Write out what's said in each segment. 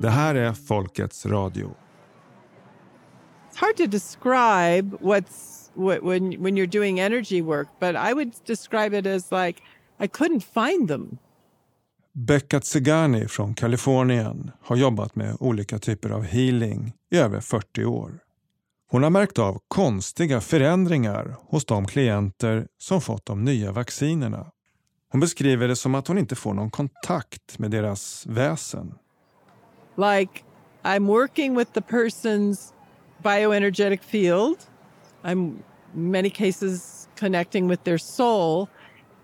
Det här är Folkets radio. It's hard to describe what's what, when when you're doing energy work, but I would describe it as like I couldn't find them. Becca Zigani från Kalifornien har jobbat med olika typer av healing i över 40 år. Hon har märkt av konstiga förändringar hos de klienter som fått de nya vaccinerna. Hon beskriver det som att hon inte får någon kontakt med deras väsen. Like I'm working with the person's bioenergetic field. I'm in many cases connecting with their soul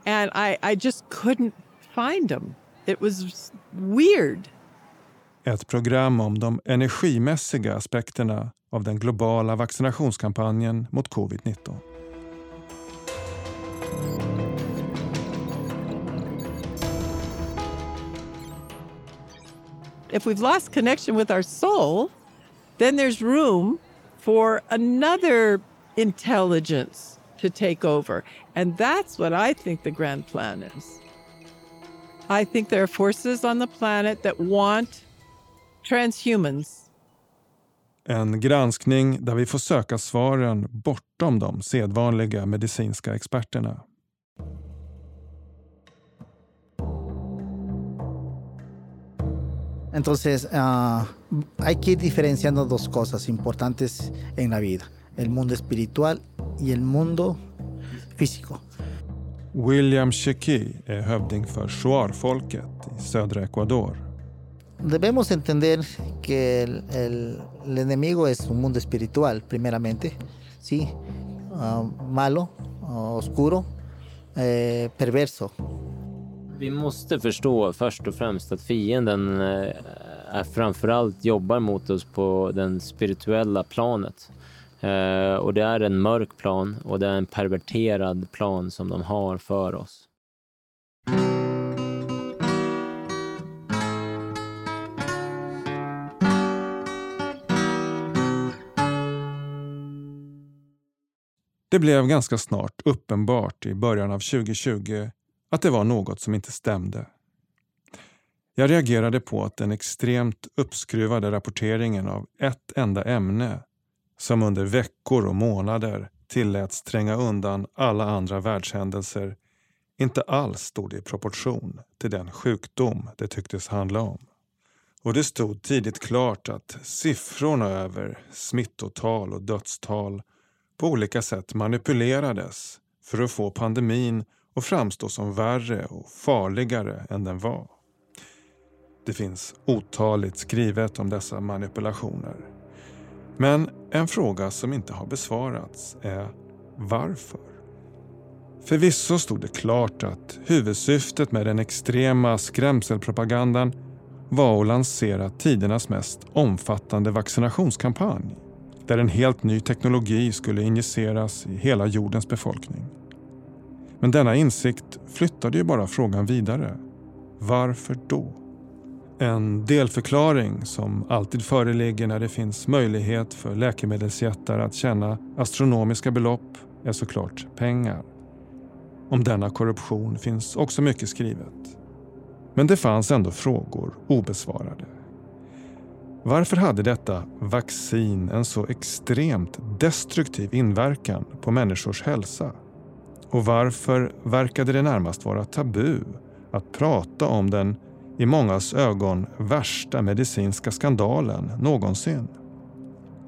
and I I just couldn't find them. It was weird. Ett program om de energimässiga aspekterna av den globala vaccinationskampanjen mot covid-19. If we've lost connection with our soul, then there's room for another intelligence to take over. And that's what I think the grand plan is. I think there are forces on the planet that want transhumans. En granskning där vi får söka svaren bortom de sedvanliga medicinska experterna. Entonces, uh, hay que ir diferenciando dos cosas importantes en la vida, el mundo espiritual y el mundo físico. William Cheki är hövding för Shuar-folket i södra Ecuador. Debemos entender que el, el, el enemigo es un mundo espiritual, primeramente, ¿sí? Uh, malo, uh, oscuro, eh, perverso. Vi måste förstå först och främst att fienden eh, är framförallt jobbar mot oss på den spirituella planet. Eh, och det är en mörk plan och det är en perverterad plan som de har för oss. Det blev ganska snart uppenbart i början av 2020 att det var något som inte stämde. Jag reagerade på att den extremt uppskruvade rapporteringen av ett enda ämne som under veckor och månader tilläts tränga undan alla andra världshändelser inte alls stod i proportion till den sjukdom det tycktes handla om. Och det stod tidigt klart att siffrorna över smittotal och dödstal på olika sätt manipulerades för att få pandemin och framstå som värre och farligare än den var. Det finns otaligt skrivet om dessa manipulationer. Men en fråga som inte har besvarats är varför? Förvisso stod det klart att huvudsyftet med den extrema skrämselpropagandan var att lansera tidernas mest omfattande vaccinationskampanj där en helt ny teknologi skulle injiceras i hela jordens befolkning. Men denna insikt flyttade ju bara frågan vidare. Varför då? En delförklaring som alltid föreligger när det finns möjlighet för läkemedelsjättar att tjäna astronomiska belopp är såklart pengar. Om denna korruption finns också mycket skrivet. Men det fanns ändå frågor obesvarade. Varför hade detta vaccin en så extremt destruktiv inverkan på människors hälsa? Och varför verkade det närmast vara tabu att prata om den i mångas ögon värsta medicinska skandalen någonsin?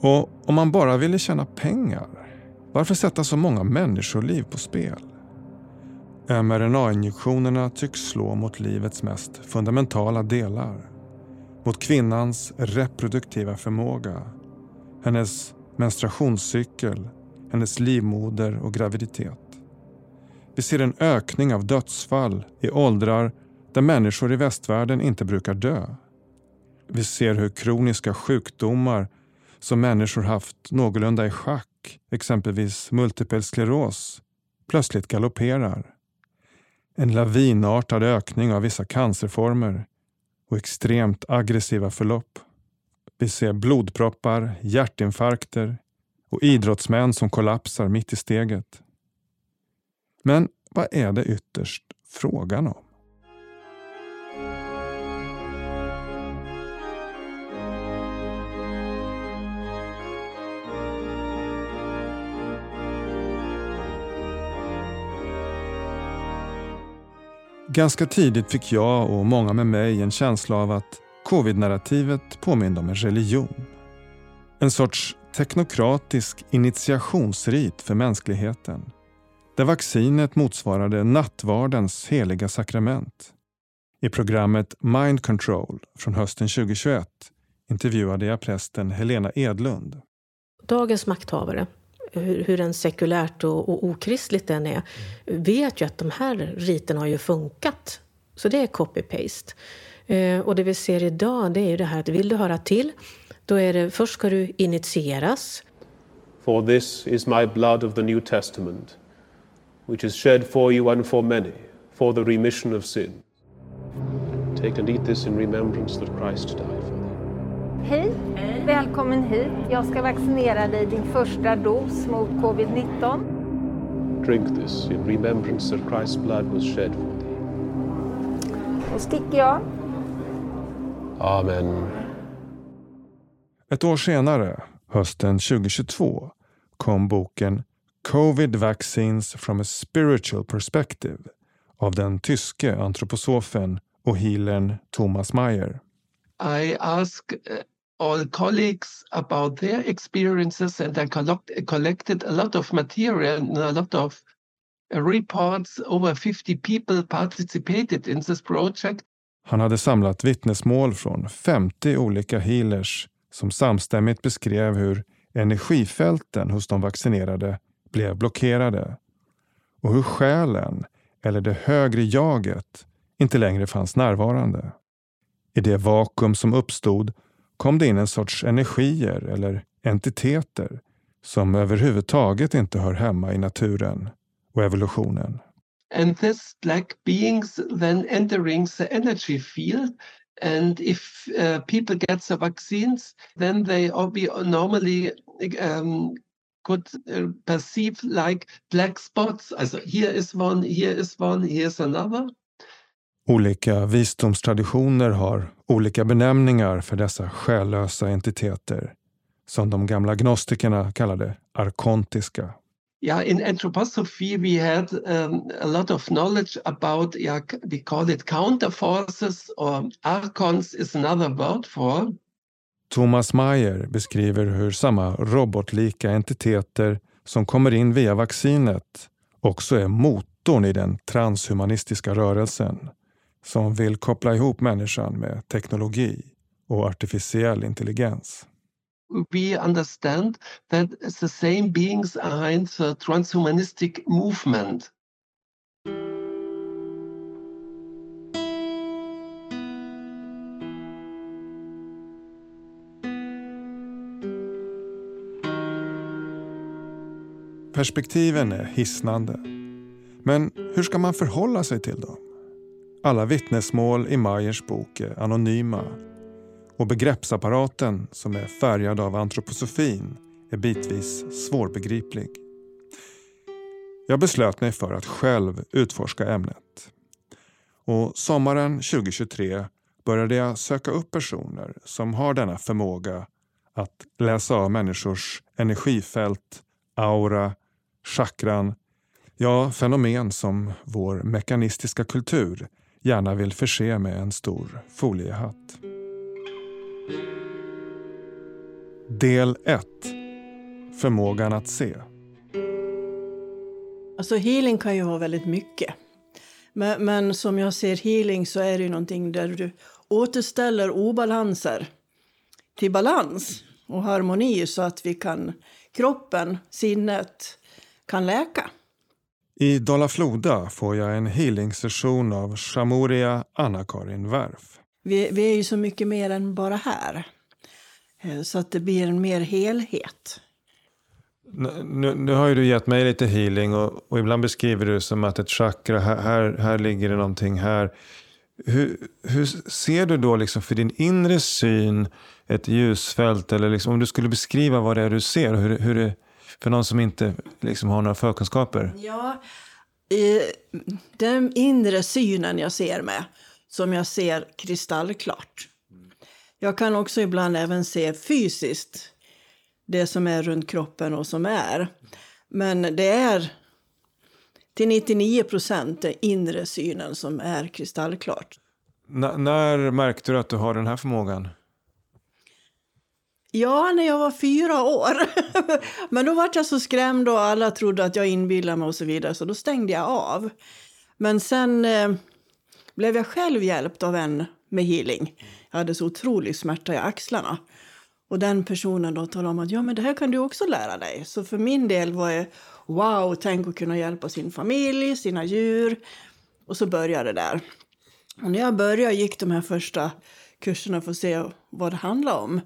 Och om man bara ville tjäna pengar, varför sätta så många människoliv på spel? mRNA-injektionerna tycks slå mot livets mest fundamentala delar mot kvinnans reproduktiva förmåga, hennes menstruationscykel, hennes livmoder och graviditet. Vi ser en ökning av dödsfall i åldrar där människor i västvärlden inte brukar dö. Vi ser hur kroniska sjukdomar som människor haft någorlunda i schack, exempelvis multipel skleros, plötsligt galopperar. En lavinartad ökning av vissa cancerformer och extremt aggressiva förlopp. Vi ser blodproppar, hjärtinfarkter och idrottsmän som kollapsar mitt i steget. Men vad är det ytterst frågan om? Ganska tidigt fick jag och många med mig en känsla av att covid-narrativet påminde om en religion. En sorts teknokratisk initiationsrit för mänskligheten där vaccinet motsvarade nattvardens heliga sakrament. I programmet Mind Control från hösten 2021 intervjuade jag prästen Helena Edlund. Dagens makthavare, hur, hur en sekulärt och, och okristligt den är, vet ju att de här riterna har ju funkat. Så det är copy-paste. Eh, och det vi ser idag det är ju det här att vill du höra till, då är det först ska du initieras. For this is my blood of the New Testament, which is shed for you and for many, for the remission of sin. Take and eat this in remembrance that Christ died for thee. Hej! Välkommen hit. Jag ska vaccinera dig din första dos mot covid-19. Drink this in remembrance that Christ's blood was shed for thee. Då sticker jag. Amen. Ett år senare, hösten 2022, kom boken Covid Vaccines from a Spiritual Perspective av den tyske antroposofen och healern Thomas Mayer. I ask uh, all colleagues about their experiences and I collect, collected a lot of material and a lot of reports. Over 50 people participated in this project. Han hade samlat vittnesmål från 50 olika healers som samstämmigt beskrev hur energifälten hos de vaccinerade blev blockerade och hur själen, eller det högre jaget, inte längre fanns närvarande. I det vakuum som uppstod kom det in en sorts energier eller entiteter som överhuvudtaget inte hör hemma i naturen och evolutionen. And this like beings then entering the energy field and if uh, people get the vaccines then they be normally um, could uh, perceive like black spots. Also here is one, here is one, here's another. Olika visdomstraditioner har olika benämningar för dessa själlösa entiteter som de gamla gnostikerna kallade arkontiska. Yeah, in anthroposophy we had um, a lot of knowledge about, yeah, we call it counterforces or archons is another word for. Thomas Mayer beskriver hur samma robotlika entiteter som kommer in via vaccinet också är motorn i den transhumanistiska rörelsen som vill koppla ihop människan med teknologi och artificiell intelligens. We understand that the same beings behind the transhumanistic movement. Perspektiven är hisnande. Men hur ska man förhålla sig till dem? Alla vittnesmål i Mayers bok är anonyma och begreppsapparaten som är färgad av antroposofin är bitvis svårbegriplig. Jag beslöt mig för att själv utforska ämnet. Och sommaren 2023 började jag söka upp personer som har denna förmåga att läsa av människors energifält, aura, chakran, ja, fenomen som vår mekanistiska kultur gärna vill förse med en stor foliehatt. Del 1. Förmågan att se. Alltså healing kan ju vara väldigt mycket. Men, men, som jag ser healing så är det ju någonting där du återställer obalanser till balans och harmoni så att vi kan, kroppen, sinnet, kan läka. I Dala-Floda får jag en healing-session av Shamuria Anna-Karin Werf. Vi, vi är ju så mycket mer än bara här. Eh, så att det blir en mer helhet. Nu, nu, har ju du gett mig lite healing och, och, ibland beskriver du som att ett chakra, här, här, här ligger det någonting här. Hur, hur, ser du då liksom för din inre syn ett ljusfält? Eller liksom, om du skulle beskriva vad det är du ser, hur, hur det, för någon som inte liksom har några förkunskaper? Ja, den inre synen jag ser med, som jag ser kristallklart. Jag kan också ibland även se fysiskt det som är runt kroppen och som är. Men det är, till 99 procent den inre synen som är kristallklart. N när märkte du att du har den här förmågan? Ja, när jag var fyra år. Men då var jag så skrämd och alla trodde att jag inbillade mig och så vidare, så då stängde jag av. Men sen eh, blev jag själv hjälpt av en med healing. Jag hade så otrolig smärta i axlarna. Och den personen då talade om att ja, men det här kan du också lära dig. Så för min del var det wow, tänk att kunna hjälpa sin familj, sina djur. Och så började det där. Och när jag började gick de här första kurserna för att se vad det handlade om.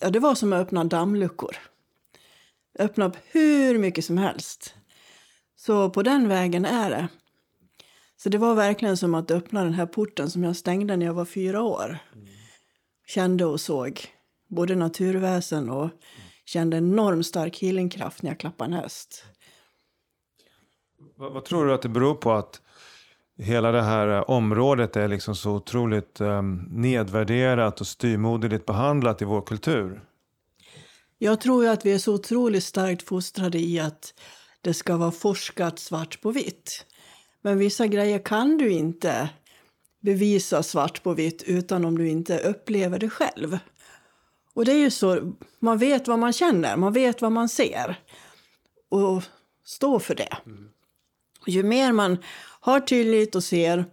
Ja, det var som att öppna dammluckor. Öppna upp hur mycket som helst. Så på den vägen är det. Så det var verkligen som att öppna den här porten som jag stängde när jag var fyra år. Kände och såg både naturväsen och kände enormt stark healingkraft när jag klappade en häst. Vad, vad, tror du att det beror på att hela det här eh, området är liksom så otroligt um, nedvärderat och styrmoderligt behandlat i vår kultur? Jag tror att vi är så otroligt starkt fostrade i att det ska vara forskat svart på vitt. Men vissa grejer kan du inte bevisa svart på vitt utan om du inte upplever det själv. Och det är ju så, man vet vad man känner, man vet vad man ser. Och stå för det. Mm. Ju mer man har tydligt och ser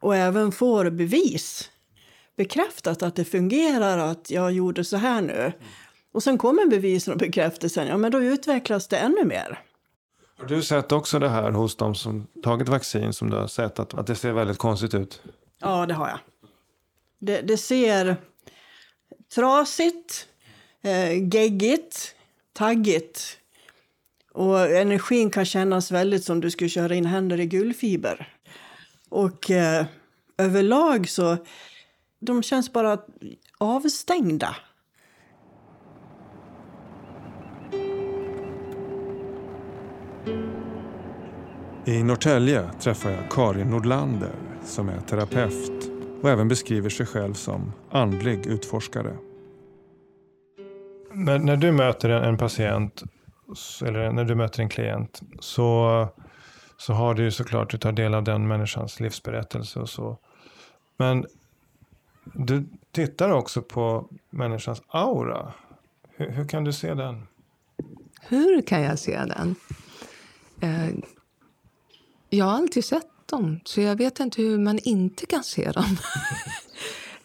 och även får bevis bekräftat att det fungerar, att jag gjorde så här nu. Och sen kommer bevisen och bekräftelsen, ja men då utvecklas det ännu mer. Har du sett också det här hos de som tagit vaccin som du har sett att, att det ser väldigt konstigt ut? Ja, det har jag. Det, det ser trasigt, eh, geggigt, taggigt. Och energin kan kännas väldigt som du skulle köra in händer i guldfiber. Och eh, överlag så de känns bara avstängda. I Norrtälje träffar jag Karin Nordlander som är terapeut och även beskriver sig själv som andlig utforskare. När, när du möter en, en, patient eller när du möter en klient så, så har du såklart, du tar del av den människans livsberättelse och så. Men du tittar också på människans aura. Hur, hur kan du se den? Hur kan jag se den? Eh, jag har alltid sett dem, så jag vet inte hur man inte kan se dem.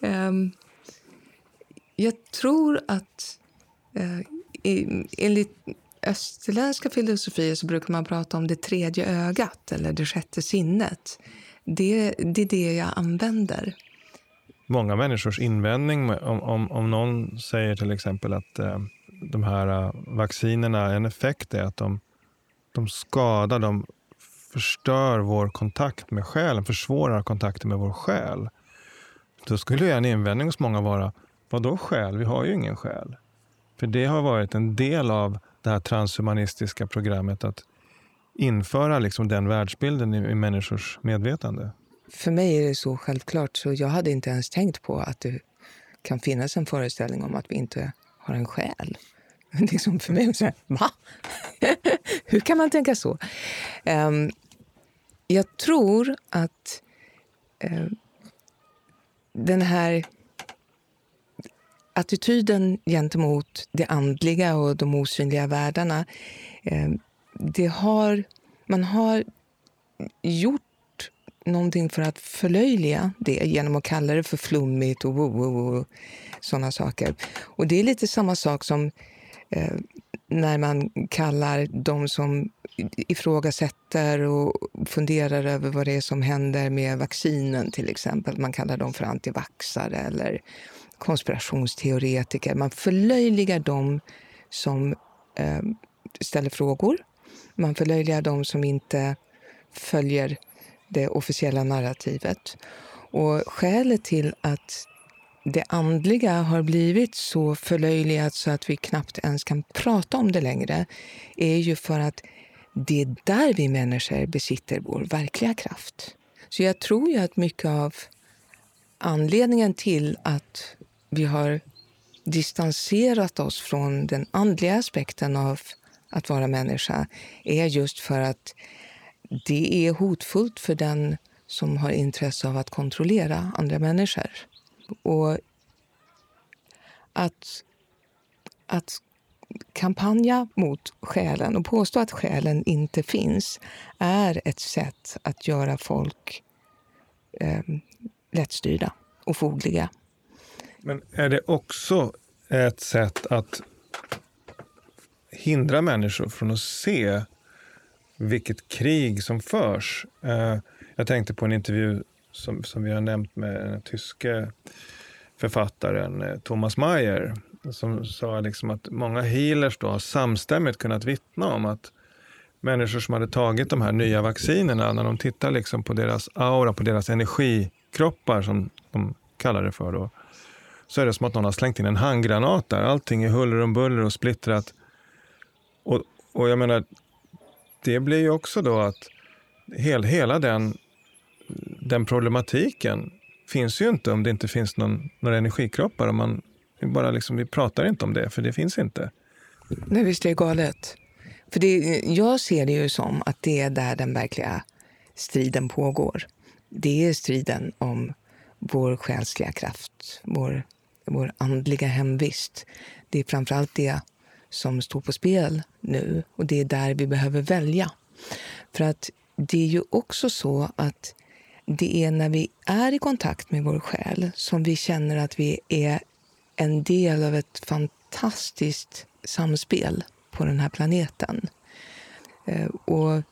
eh, jag tror att eh, enligt österländska filosofier så brukar man prata om det tredje ögat eller det sjätte sinnet. Det, det är det jag använder. Många människors invändning om, om, om någon säger till exempel att eh, de här eh, vaccinerna, en effekt är att de, de skadar, de förstör vår kontakt med själen, försvårar kontakten med vår själ. Då skulle en invändning hos många vara, vad då själ? Vi har ju ingen själ. För det har varit en del av det här transhumanistiska programmet att införa liksom den världsbilden i, i människors medvetande. För mig är det så självklart, så jag hade inte ens tänkt på att det kan finnas en föreställning om att vi inte har en själ. liksom för mig, så här, va? Hur kan man tänka så? Um, jag tror att um, den här attityden gentemot det andliga och de osynliga världarna, eh, det har, man har gjort någonting för att förlöjliga det genom att kalla det för flummigt och, och, och, och sådana saker. Och det är lite samma sak som eh, när man kallar de som ifrågasätter och funderar över vad det är som händer med vaccinen till exempel. Man kallar dem för antivaxare eller konspirationsteoretiker. Man förlöjligar dem som eh, ställer frågor. Man förlöjligar dem som inte följer det officiella narrativet. Och skälet till att det andliga har blivit så förlöjligat så att vi knappt ens kan prata om det längre är ju för att det är där vi människor besitter vår verkliga kraft. Så jag tror ju att mycket av anledningen till att vi har distanserat oss från den andliga aspekten av att vara människa är just för att det är hotfullt för den som har intresse av att kontrollera andra människor. Och att, att kampanja mot själen och påstå att själen inte finns är ett sätt att göra folk eh, lättstyrda och fogliga. Men är det också ett sätt att hindra människor från att se vilket krig som förs? Eh, jag tänkte på en intervju som, som vi har nämnt med den tyske författaren eh, Thomas Mayer som sa liksom att många healers då har samstämmigt kunnat vittna om att människor som hade tagit de här nya vaccinerna, när de tittar liksom på deras aura, på deras energikroppar som de kallar det för, då, så är det som att någon har slängt in en handgranat där. Allting är huller om buller och splittrat. Och, och jag menar, det blir ju också då att hel, hela den, den problematiken finns ju inte om det inte finns någon, några energikroppar. Om man vi, bara liksom, vi pratar inte om det, för det finns inte. Nej, visst är det galet. För det, jag ser det ju som att det är där den verkliga striden pågår. Det är striden om vår själsliga kraft, vår, vår andliga hemvist. Det är framförallt det som står på spel nu och det är där vi behöver välja. För att det är ju också så att det är när vi är i kontakt med vår själ som vi känner att vi är en del av ett fantastiskt samspel på den här planeten. Eh, och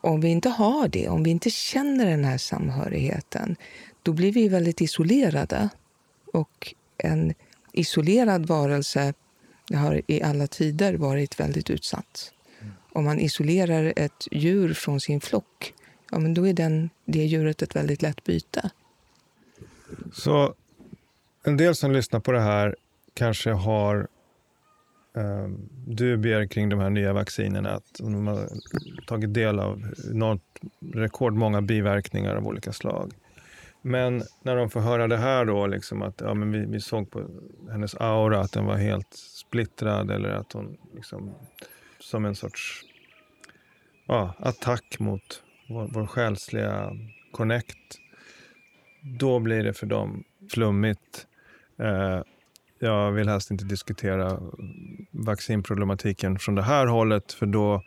om vi inte har det, om vi inte känner den här samhörigheten, då blir vi väldigt isolerade. Och en isolerad varelse har i alla tider varit väldigt utsatt. Om man isolerar ett djur från sin flock, ja, men då är den, det djuret ett väldigt lätt byte. Så en del som lyssnar på det här kanske har eh, dubier kring de här nya vaccinerna. Att de har tagit del av enormt rekordmånga biverkningar av olika slag. Men när de får höra det här då, liksom att ja, men vi, vi såg på hennes aura att den var helt splittrad eller att hon liksom, som en sorts ja, attack mot vår, vår själsliga connect. Då blir det för dem flummigt. Eh, jag vill helst inte diskutera vaccinproblematiken från det här hållet för då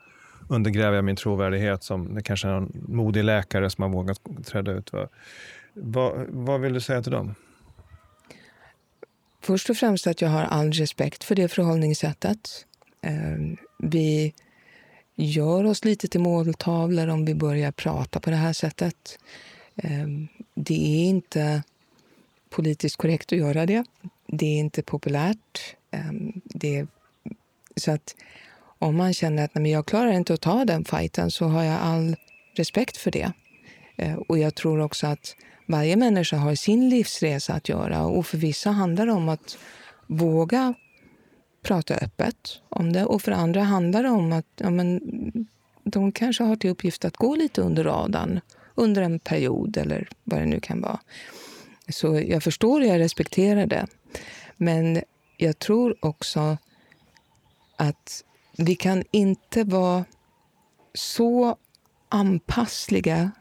undergräver jag min trovärdighet som det kanske är en modig läkare som har vågat träda ut. Va? Va, vad vill du säga till dem? Först och främst att jag har all respekt för det förhållningssättet. Ehm, vi gör oss lite till måltavlor om vi börjar prata på det här sättet. Ehm, det är inte politiskt korrekt att göra det. Det är inte populärt. Ehm, det är, så att om man känner att nej, jag klarar inte att ta den fighten så har jag all respekt för det. Och jag tror också att varje människa har sin livsresa att göra och för vissa handlar det om att våga prata öppet om det och för andra handlar det om att ja, men, de kanske har till uppgift att gå lite under radarn under en period eller vad det nu kan vara. Så jag förstår och jag respekterar det. Men jag tror också att vi kan inte vara så anpassliga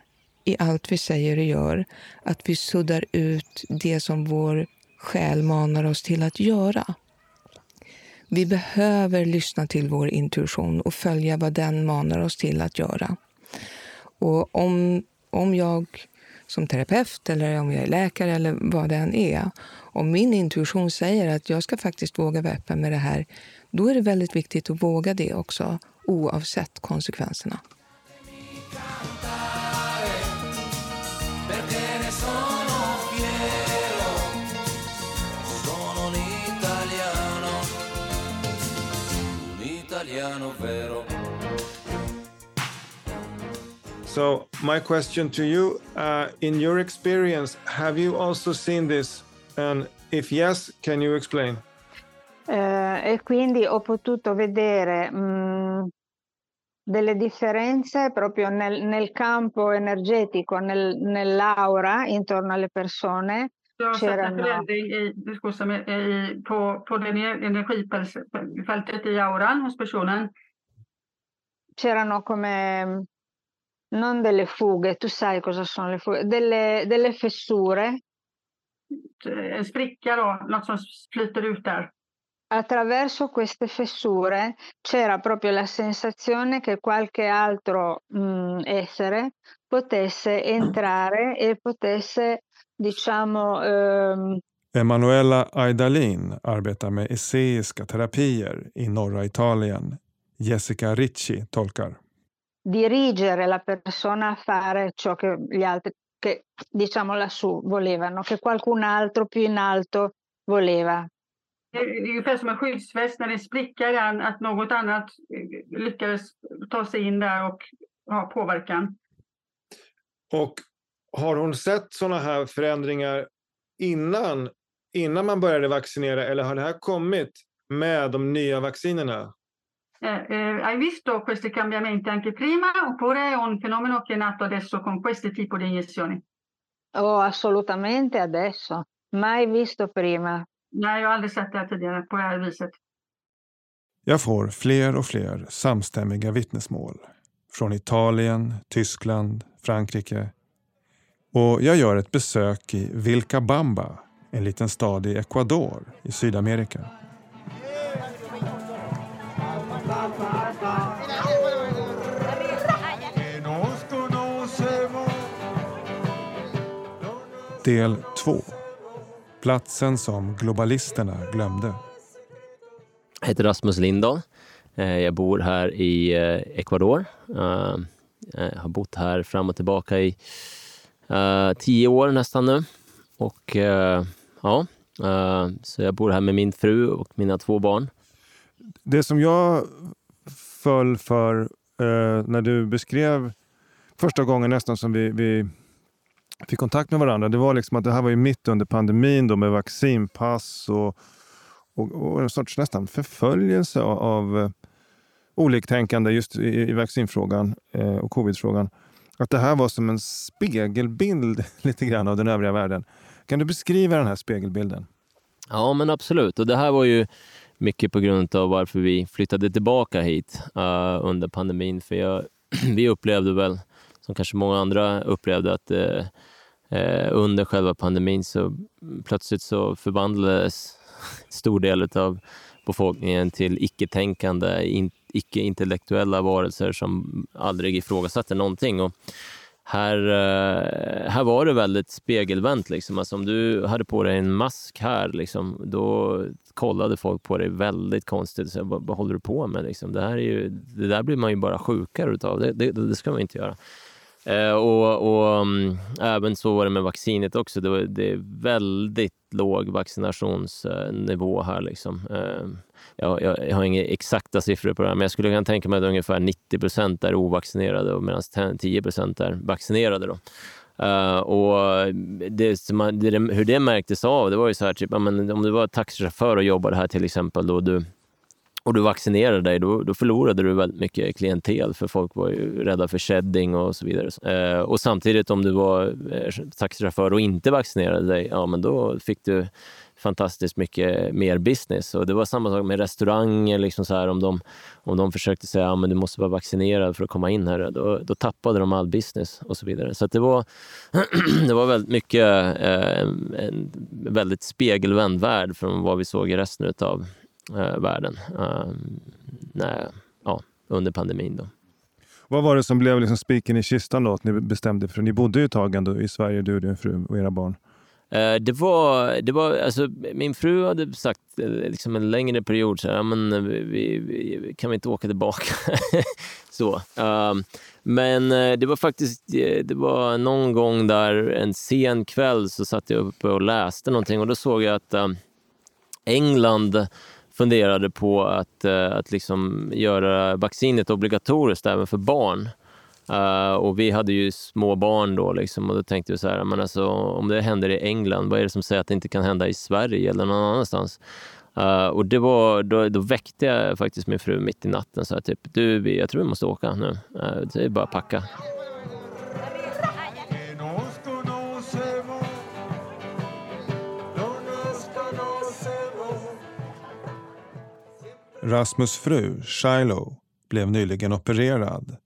i allt vi säger och gör att vi suddar ut det som vår själ manar oss till att göra. Vi behöver lyssna till vår intuition och följa vad den manar oss till att göra. Och om, om jag som terapeut eller om jag är läkare eller vad det än är. Om min intuition säger att jag ska faktiskt våga vara öppen med det här, då är det väldigt viktigt att våga det också, oavsett konsekvenserna. So, my question to you uh, in your experience, have you also seen this? And if yes, can you explain? Eh, e quindi ho potuto vedere mh, mm, delle differenze proprio nel, nel campo energetico, nel, nell'aura intorno alle persone. Du har sett en förändring i, i, på, på det energifältet i auran hos personen? C'erano come non delle fughe, tu sai cosa sono le fughe, delle, delle fessure. En spricka då, något som flyter ut där. Attraverso queste fessure c'era proprio la sensazione che qualche altro mh, essere potesse entrare e potesse, diciamo, ehm, Emanuela Aidalin arbetar med eseiska terapier i norra Italien. Jessica Ricci tolkar. Dirigere la persona a fare ciò che gli altri, che diciamo lassù volevano, che qualcun altro più in alto voleva. Det är ungefär som en skyddsväst när det sprickar den, att något annat eh, lyckades ta sig in där och ha påverkan. Och har hon sett sådana här förändringar innan, innan man började vaccinera eller har det här kommit med de nya vaccinerna? Eh, eh, hai visto questi cambiamenti anche prima oppure è un fenomeno che è nato adesso con questo tipo di iniezioni? Oh, assolutamente adesso, mai visto prima. Nej, jag har aldrig sett det tidigare på det här viset. Jag får fler och fler samstämmiga vittnesmål. Från Italien, Tyskland, Frankrike. Och jag gör ett besök i Vilcabamba, en liten stad i Ecuador i Sydamerika. Del 2. Platsen som globalisterna glömde. Jag heter Rasmus Lindahl. Eh, Jag bor här i eh, Ecuador. Eh, Jag har bott här fram och tillbaka i eh, tio år nästan nu. Och eh, ja, eh, så jag bor här med min fru och mina två barn. Det som jag föll för eh, när du beskrev första gången nästan som vi, vi fick kontakt med varandra, det var liksom att det här var ju mitt under pandemin då med vaccinpass och, och, och en sorts nästan förföljelse av, av eh, oliktänkande just i, i vaccinfrågan eh, och covidfrågan. Att det här var som en spegelbild lite grann av den övriga världen. Kan du beskriva den här spegelbilden? Ja, men absolut. Och det här var ju mycket på grund av varför vi flyttade tillbaka hit uh, under pandemin. För jag, vi upplevde väl, som kanske många andra upplevde, att eh, eh, under själva pandemin så plötsligt så förvandlades en stor del av befolkningen till icke-tänkande, in, icke-intellektuella varelser som aldrig ifrågasatte någonting. Och här, eh, här var det väldigt spegelvänt. Liksom. Alltså, om du hade på dig en mask här, liksom, då kollade folk på dig väldigt konstigt. Så, vad, vad håller du på med? Liksom? Det, här är ju, det där blir man ju bara sjukare utav. Det, det, det ska man inte göra. Eh, och, och um, även så var det med vaccinet också. Det, var, det är väldigt låg vaccinationsnivå här. Liksom. Eh, jag, jag, jag har inga exakta siffror på det här, men jag skulle kunna tänka mig att ungefär 90 procent är ovaccinerade medan 10 procent är vaccinerade. Då. Uh, och det, man, det, hur det märktes av, det var ju så här, typ, ja, men om du var taxichaufför och jobbade här till exempel, då du, och du vaccinerade dig, då, då förlorade du väldigt mycket klientel för folk var ju rädda för shedding och så vidare. Eh, och samtidigt om du var eh, taxichaufför och inte vaccinerade dig, ja men då fick du fantastiskt mycket mer business. Och det var samma sak med restauranger. Liksom så här, om, de, om de försökte säga att ja, du måste vara vaccinerad för att komma in här, då, då tappade de all business och så vidare. Så det, var, det var väldigt mycket eh, en väldigt spegelvänd värld från vad vi såg i resten av eh, världen eh, när, ja, under pandemin. Då. Vad var det som blev liksom spiken i kistan då? Att ni bestämde för Ni bodde ju ett tag ändå i Sverige, du, din fru och era barn. Eh, Det var, det var, alltså, min fru hade sagt eh, liksom en längre period så här, men vi, vi, kan vi inte åka tillbaka? så. Um, men eh, det var faktiskt det var någon gång där en sen kväll så satt jag uppe och läste någonting och då såg jag att um, England funderade på att, uh, att liksom göra vaccinet obligatoriskt även för barn. Uh, och vi hade ju små barn då liksom, och då tänkte vi så här, men alltså, om det händer i England, vad är det som säger att det inte kan hända i Sverige eller någon annanstans? Uh, och det var, då, då väckte jag faktiskt min fru mitt i natten. Så här, typ, du, jag tror vi måste åka nu. Uh, det är bara att packa. Rasmus fru, Shiloh, blev nyligen opererad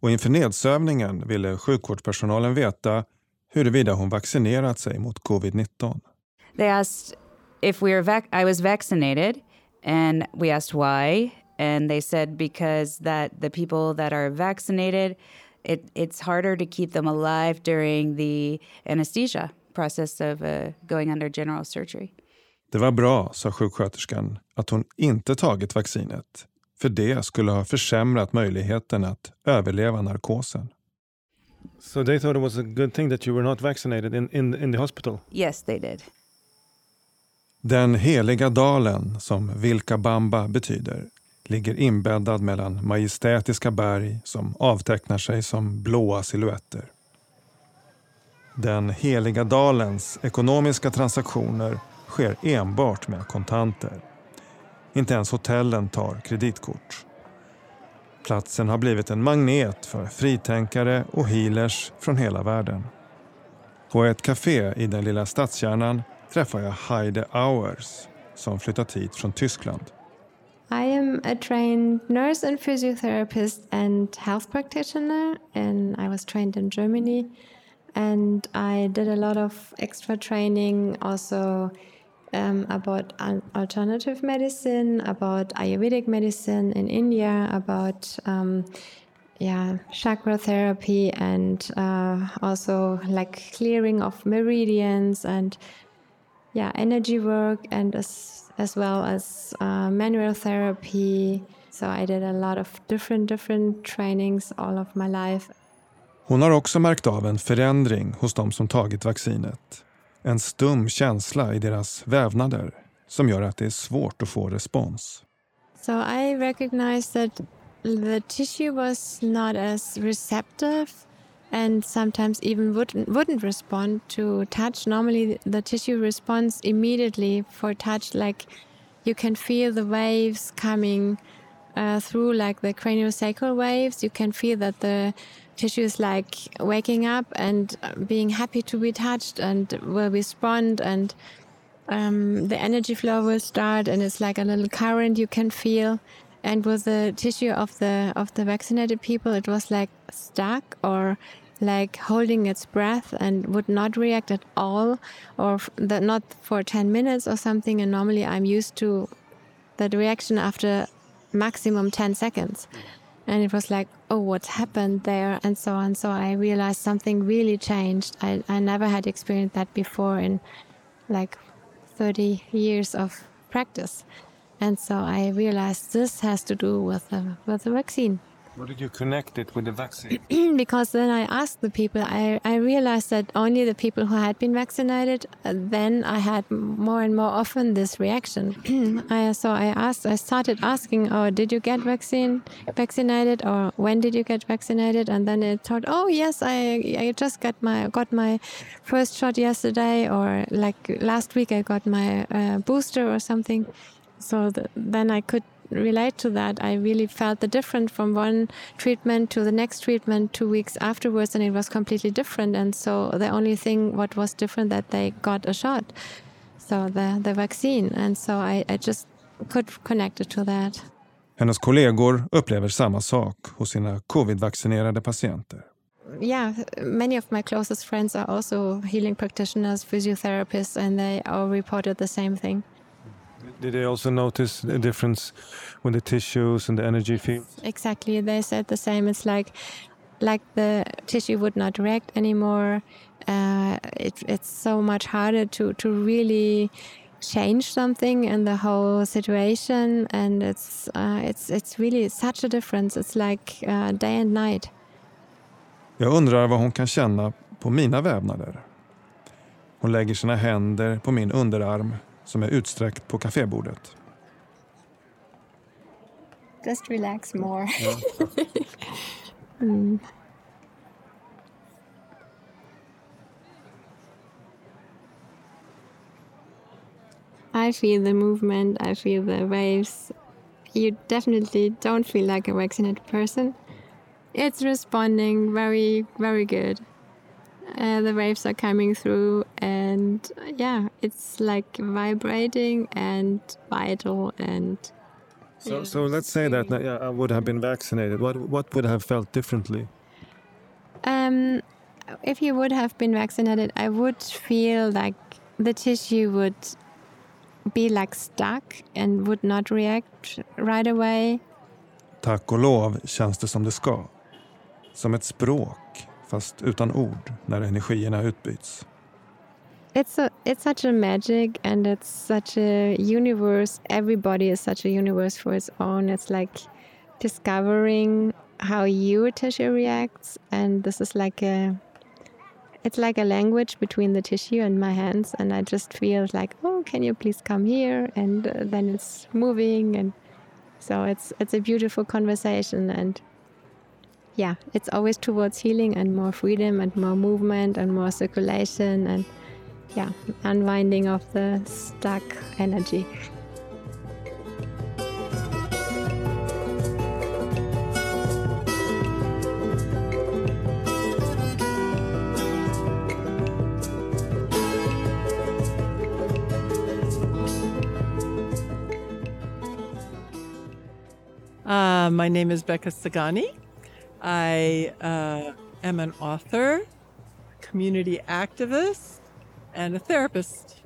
och inför nedsövningen ville sjukvårdspersonalen veta huruvida hon vaccinerat sig mot covid-19. They asked if we were vac- I was vaccinated and we asked why and they said because that the people that are vaccinated it, it's harder to keep them alive during the anesthesia process of uh, going under general surgery. Det var bra, sa sjuksköterskan, att hon inte tagit vaccinet. För det skulle ha försämrat möjligheten att överleva narkosen. So they thought it was a good thing that you were not vaccinated in, in, in the hospital? Yes, they did. Den heliga dalen, som Vilcabamba betyder, ligger inbäddad mellan majestätiska berg som avtecknar sig som blåa silhuetter. Den heliga dalens ekonomiska transaktioner sker enbart med kontanter. Inte ens hotellen tar kreditkort. Platsen har blivit en magnet för fritänkare och healers från hela världen. På ett café i den lilla stadskärnan träffar jag Heide Auers som flyttat hit från Tyskland. I am a trained nurse and physiotherapist and health practitioner, and I was trained in Germany. And I did a lot of extra training also um, about alternative medicine, about Ayurvedic medicine in India, about um, yeah chakra therapy, and uh, also like clearing of meridians and yeah energy work, and as as well as uh, manual therapy. So I did a lot of different different trainings all of my life. Hon har också märkt av en förändring hos de som tagit vaccinet. En stum känsla i deras vävnader som gör att det är svårt att få respons. So I recognized that the tissue was not as receptive and sometimes even wouldn't, wouldn't respond to touch. Normally, the tissue responds immediately for touch, like you can feel the waves coming uh, through, like the craniosacral waves. You can feel that the tissue is like waking up and being happy to be touched and will respond and um, the energy flow will start and it's like a little current you can feel. And with the tissue of the of the vaccinated people it was like stuck or like holding its breath and would not react at all or the, not for 10 minutes or something. And normally i'm used to that reaction after maximum 10 seconds and it was like oh what happened there? And so on. So i realized something really changed. I, I never had experienced that before in like 30 years of practice. And so i realized this has to do with the, with the vaccine What did you connect it with the vaccine? because then I asked the people, I, I realized that only the people who had been vaccinated, uh, then I had more and more often this reaction. I, so I asked, I started asking, oh, did you get vaccine vaccinated or when did you get vaccinated? And then it told, oh yes, I, I just got my got my first shot yesterday or like last week I got my uh, booster or something. So the, then I could relate to that. I really felt the difference from one treatment to the next treatment two weeks afterwards, and it was completely different. And so the only thing what was different that they got a shot, so the the vaccine, and so I, I just could connect it to that. Hennes kollegor upplever samma sak hos sina covid-vaccinerade patienter. yeah, many of my closest friends are also healing practitioners, physiotherapists, and they all reported the same thing. Did they also notice a difference with the tissues and the energy field? Exactly, they said the same. It's like like the tissue would not react anymore. Uh, it, it's so much harder to to really change something in the whole situation, and it's uh, it's it's really such a difference. It's like uh, day and night. Jag undrar vad hon kan känna på mina vävnader. Hon lägger sina händer på min underarm som är utsträckt på kafébordet. Just relax more. mm. I feel the movement, I feel the waves. You definitely don't feel like a vaccinated person. It's responding very, very good. Uh, the waves are coming through, and yeah, it's like vibrating and vital, and So, so let's say that yeah, I would have been vaccinated. What what would have felt differently? Um, if you would have been vaccinated, I would feel like the tissue would be like stuck and would not react right away. Tack och lov känns det som det ska. Som ett språk, fast utan ord, när energierna utbyts. It's a it's such a magic and it's such a universe. Everybody is such a universe for its own. It's like discovering how your tissue reacts and this is like a it's like a language between the tissue and my hands and i just feel like oh can you please come here and then it's moving and so it's it's a beautiful conversation and yeah it's always towards healing and more freedom and more movement and more circulation and yeah unwinding of the stuck energy Uh, my name is Becca Sagani. I uh, am an author, community activist, and a therapist.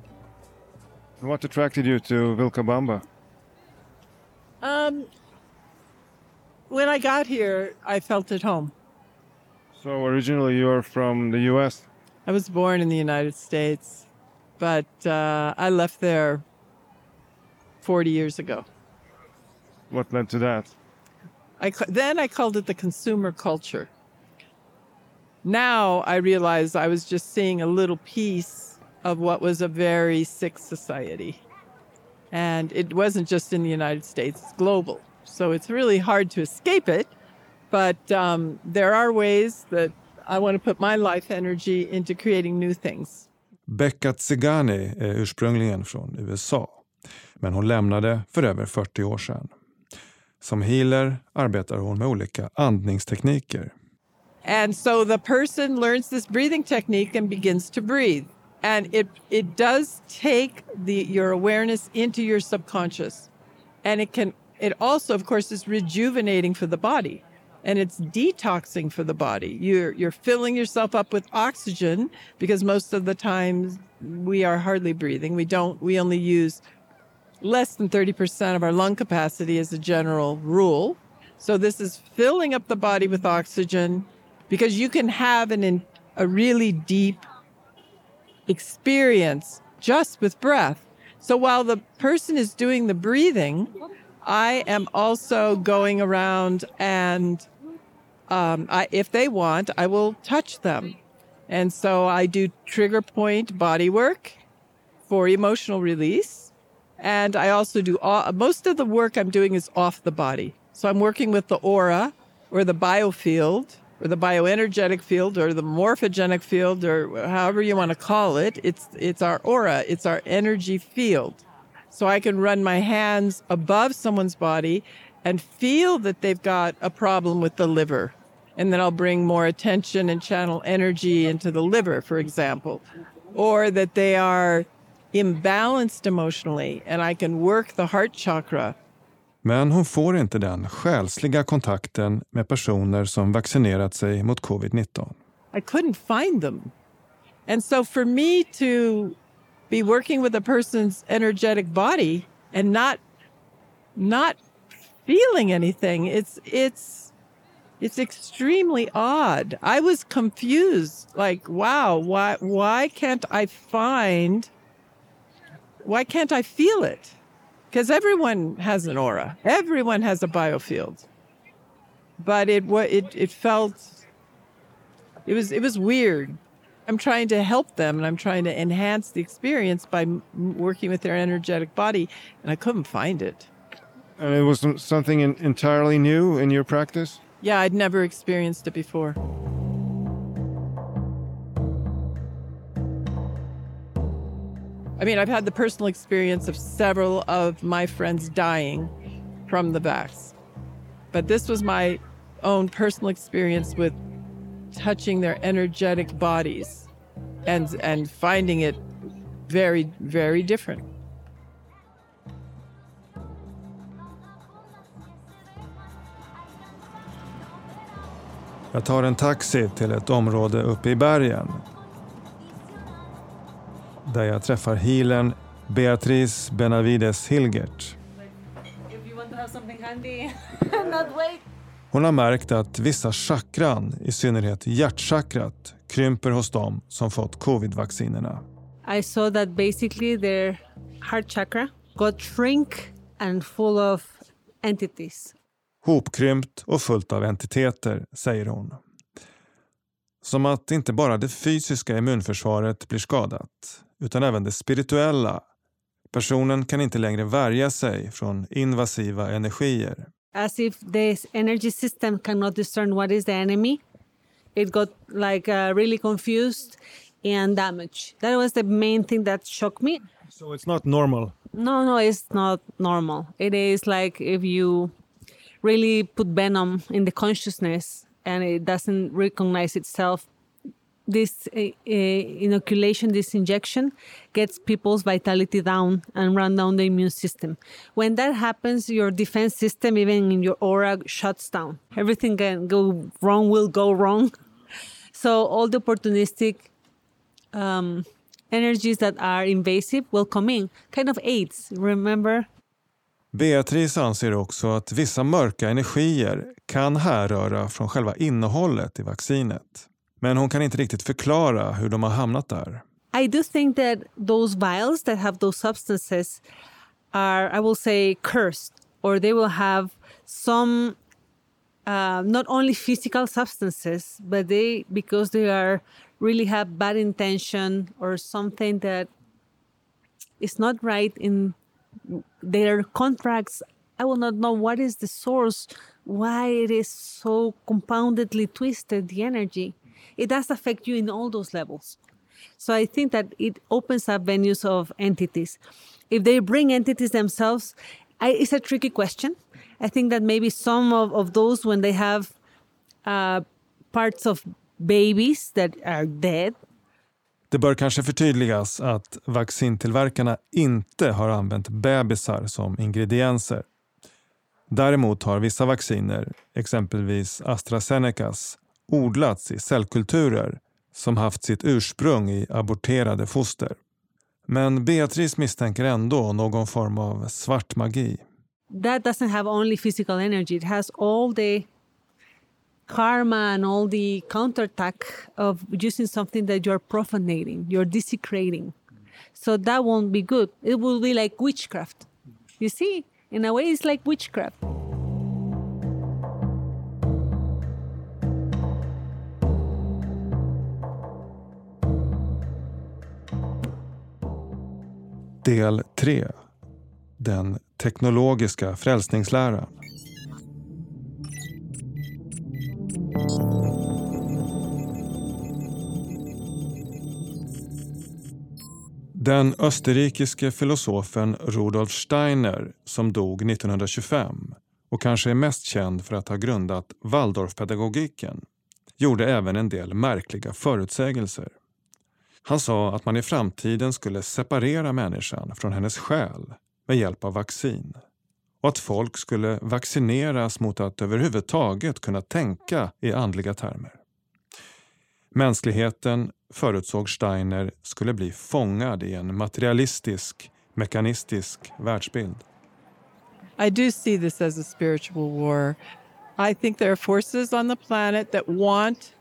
What attracted you to Vilcabamba? Um, when I got here, I felt at home. So originally you're from the U.S. I was born in the United States, but uh, I left there 40 years ago. What led to that? I, then I called it the consumer culture. Now I realized I was just seeing a little piece of what was a very sick society. And it wasn't just in the United States, it's global. So it's really hard to escape it. But um, there are ways that I want to put my life energy into creating new things. Becca Tsigani är ursprungligen från USA, men hon lämnade för över 40 år sedan. Som healer arbetar hon med olika andningstekniker. And so the person learns this breathing technique and begins to breathe. And it, it does take the, your awareness into your subconscious. And it can, it also, of course, is rejuvenating for the body and it's detoxing for the body. You're, you're filling yourself up with oxygen because most of the time we are hardly breathing. We don't, we only use less than 30% of our lung capacity as a general rule. So this is filling up the body with oxygen because you can have an a really deep experience just with breath. So while the person is doing the breathing, I am also going around and um, I, if they want, I will touch them. And so I do trigger point body work for emotional release. And I also do all, most of the work I'm doing is off the body. So I'm working with the aura or the biofield or the bioenergetic field or the morphogenic field or however you want to call it. It's, it's our aura, it's our energy field. So I can run my hands above someone's body and feel that they've got a problem with the liver. And then I'll bring more attention and channel energy into the liver, for example. Or that they are imbalanced emotionally and I can work the heart chakra. Men hon får inte den själsliga kontakten med personer som vaccinerat sig mot covid-19. I couldn't find them. And so for me to be working with a person's energetic body and not not feeling anything, it's it's it's extremely odd. I was confused. Like, wow, why why can't I find why can't I feel it? Because everyone has an aura. Everyone has a biofield. But it it it felt it was it was weird. I'm trying to help them and I'm trying to enhance the experience by m- working with their energetic body and I couldn't find it. And it was something in, entirely new in your practice? Yeah, I'd never experienced it before. I mean, I've had the personal experience of several of my friends dying from the vax, but this was my own personal experience with touching their energetic bodies and and finding it very very different. Jag tar en taxi till ett område uppe i bergen. Där jag träffar healern Beatrice Benavides Hilgert. Hon har märkt att vissa chakran, i synnerhet hjärtchakrat, krymper hos dem som fått covid-vaccinerna. I saw that basically their heart chakra got shrink and full of entities. Hopkrympt och fullt av entiteter, säger hon. Som att inte bara det fysiska immunförsvaret blir skadat, utan även det spirituella. Personen kan inte längre värja sig från invasiva energier. As if this energy system cannot discern what is the enemy. It got like uh, really confused and damaged. That was the main thing that shocked me. So it's not normal. No, no, it's not normal. It is like if you really put venom in the consciousness and it doesn't recognize itself. This uh, uh, inoculation, this injection, gets people's vitality down and run down the immune system. When that happens, your defense system, even in your aura, shuts down. Everything can go wrong, will go wrong. So all the opportunistic um, energies that are invasive will come in, kind of aids. Remember Beatrice anser också att vissa mörka energier kan härröra från själva innehållet i vaccinet. Men hon kan inte riktigt förklara hur de har hamnat där. I do think that those vials that have those substances are, I will say, cursed, or they will have some uh, not only physical substances, but they because they are really have bad intention or something that is not right in their contracts. I will not know what is the source, why it is so compoundedly twisted the energy. It does affect you in all those levels. So I think that it opens up venues of entities. If they bring entities themselves, I, it's a tricky question. I think that maybe some of, of those, when they have uh, parts of babies that are dead, Det bör kanske förtydligas att vaccintillverkarna inte har använt bebisar som ingredienser. Däremot har vissa vacciner, exempelvis AstraZenecas, odlats i cellkulturer som haft sitt ursprung i aborterade foster. Men Beatrice misstänker ändå någon form av svart magi. that doesn't have only physical energy, it has all the karma and all the counterattack of using something that you're profanating, you're desecrating. So that won't be good. It will be like witchcraft. You see, in a way, it's like witchcraft. Del 3. Den teknologiska frälsningsläran. Den österrikiske filosofen Rudolf Steiner som dog 1925 och kanske är mest känd för att ha grundat Waldorfpedagogiken gjorde även en del märkliga förutsägelser. Han sa att man i framtiden skulle separera människan från hennes själ med hjälp av vaccin och att folk skulle vaccineras mot att överhuvudtaget kunna tänka i andliga termer. Mänskligheten, förutsåg Steiner, skulle bli fångad i en materialistisk, mekanistisk världsbild. I do see this as a spiritual war. I think there are forces on the planet that want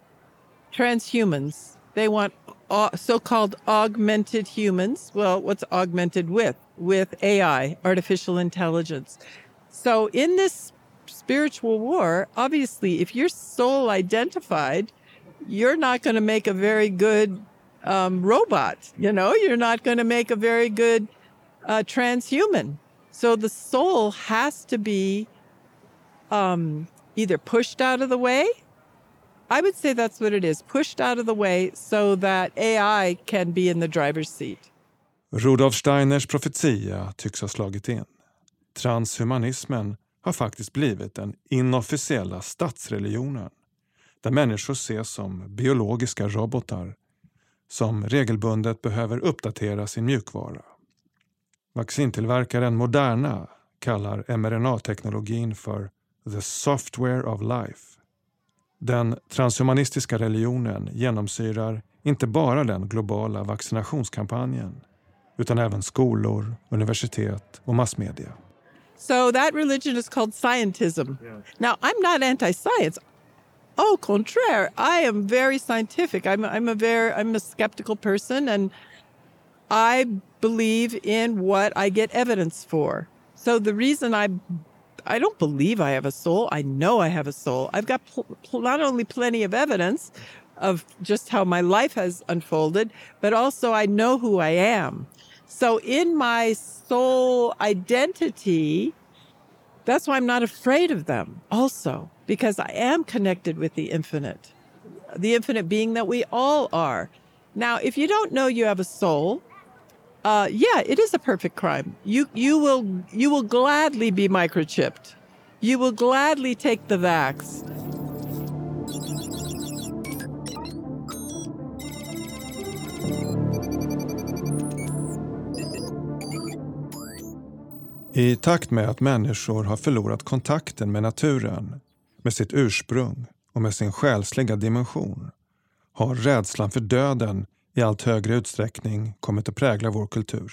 transhumans. They want au- so called augmented humans. Well, what's augmented with? With AI, artificial intelligence. So, in this spiritual war, obviously, if you're soul identified, you're not going to make a very good um, robot. You know, you're not going to make a very good uh, transhuman. So the soul has to be um, either pushed out of the way. I would say that's what it is pushed out of the way so that AI can be in the driver's seat. Rudolf Steiners profetia tycks ha slagit in. Transhumanismen har faktiskt blivit den inofficiella statsreligionen där människor ses som biologiska robotar som regelbundet behöver uppdatera sin mjukvara. Vaccintillverkaren Moderna kallar mRNA-teknologin för “the software of life”. Den transhumanistiska religionen genomsyrar inte bara den globala vaccinationskampanjen utan även skolor, universitet och massmedia. So that religion is called scientism. Now, I'm not anti-science. Au contraire, I am very scientific. I'm, I'm a very I'm a skeptical person, and I believe in what I get evidence for. So the reason I I don't believe I have a soul. I know I have a soul. I've got pl- pl- not only plenty of evidence of just how my life has unfolded, but also I know who I am. So in my soul identity, that's why I'm not afraid of them also, because I am connected with the infinite, the infinite being that we all are. Now, if you don't know you have a soul, uh, yeah, it is a perfect crime. You you will you will gladly be microchipped. You will gladly take the vax. I takt med att människor har förlorat kontakten med naturen, med sitt ursprung och med sin själsliga dimension har rädslan för döden i allt högre utsträckning kommit att prägla vår kultur.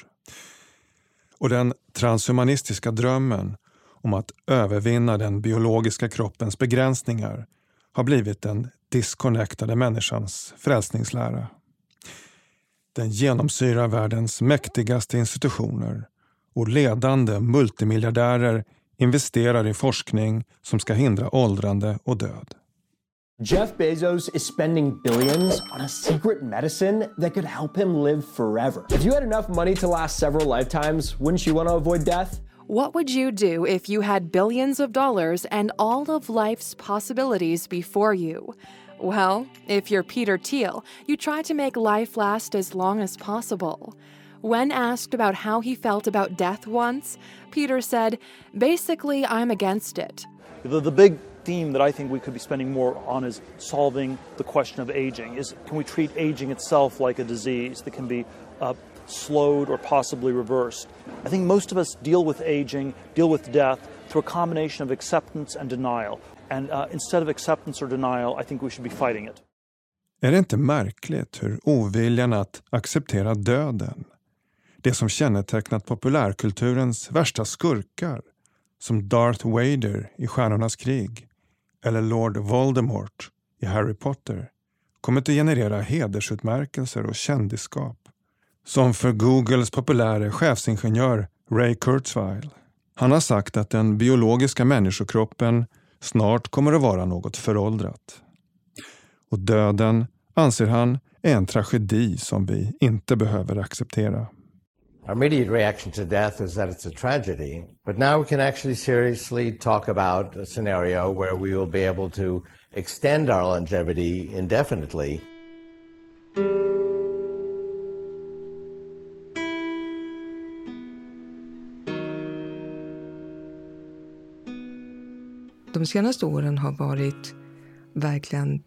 Och den transhumanistiska drömmen om att övervinna den biologiska kroppens begränsningar har blivit den disconnectade människans frälsningslära. Den genomsyrar världens mäktigaste institutioner och ledande multimiljardärer investerar i forskning som ska hindra åldrande och död. Jeff Bezos is spending billions on a secret medicine that could help him live forever. If you had enough money to last several lifetimes, wouldn't you want to avoid death? What would you do if you had billions of dollars and all of life's possibilities before you? Well, if you're Peter Thiel, you try to make life last as long as possible. When asked about how he felt about death once, Peter said, Basically, I'm against it. The, the big theme that I think we could be spending more on is solving the question of aging. Is can we treat aging itself like a disease that can be uh, slowed or possibly reversed? I think most of us deal with aging, deal with death through a combination of acceptance and denial. And uh, instead of acceptance or denial, I think we should be fighting it. Är det inte märkligt hur oviljan att acceptera döden, det som kännetecknat populärkulturens värsta skurkar, som Darth Vader i Stjärnornas krig eller Lord Voldemort i Harry Potter, kommit att generera hedersutmärkelser och kändisskap. Som för Googles populäre chefsingenjör Ray Kurzweil. Han har sagt att den biologiska människokroppen snart kommer att vara något föråldrat. Och döden, anser han, är en tragedi som vi inte behöver acceptera. Our immediate reaction to death is that it's a tragedy, but now we can actually seriously talk about a scenario where we will be able to extend our longevity indefinitely. De senaste åren har varit verkligen...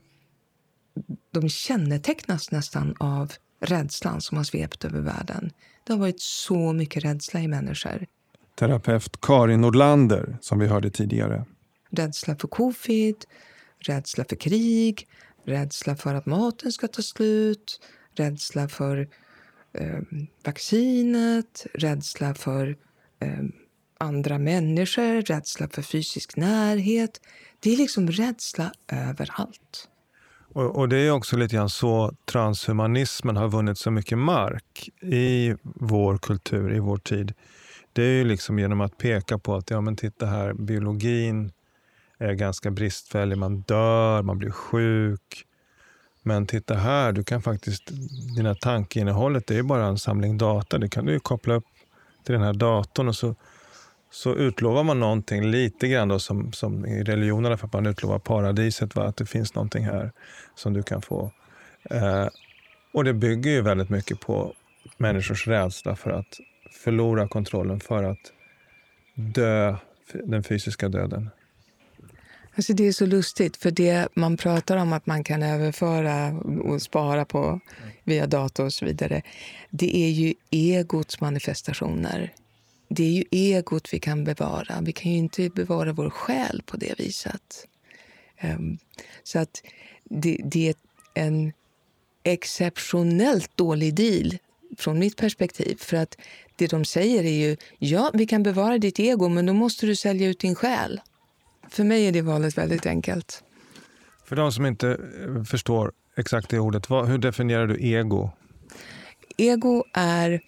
De kännetecknas nästan av rädslan som har svept över världen. Det har varit så mycket rädsla i människor. Terapeut Karin Nordlander, som vi hörde tidigare. Rädsla för covid, rädsla för krig, rädsla för att maten ska ta slut, rädsla för eh, vaccinet, rädsla för eh, andra människor, rädsla för fysisk närhet. Det är liksom rädsla överallt. Och, och, det är också lite grann så transhumanismen har vunnit så mycket mark i vår kultur, i vår tid. Det är ju liksom genom att peka på att ja, men titta här, biologin är ganska bristfällig. Man dör, man blir sjuk. Men titta här, du kan faktiskt, dina tankeinnehållet det är bara en samling data. Det kan du ju koppla upp till den här datorn och så så utlovar man någonting lite grann då som, som i religionerna för att man utlovar paradiset, va? att det finns någonting här som du kan få. Eh, och det bygger ju väldigt mycket på människors rädsla för att förlora kontrollen, för att dö den fysiska döden. Alltså det är så lustigt, för det man pratar om att man kan överföra och spara på via dator och så vidare, det är ju egots manifestationer det är ju egot vi kan bevara. Vi kan ju inte bevara vår själ på det viset. Um, så att det, det är en exceptionellt dålig deal från mitt perspektiv. För att det de säger är ju, ja, vi kan bevara ditt ego, men då måste du sälja ut din själ. För mig är det valet väldigt enkelt. För de som inte eh, förstår exakt det ordet, vad, hur definierar du ego? Ego är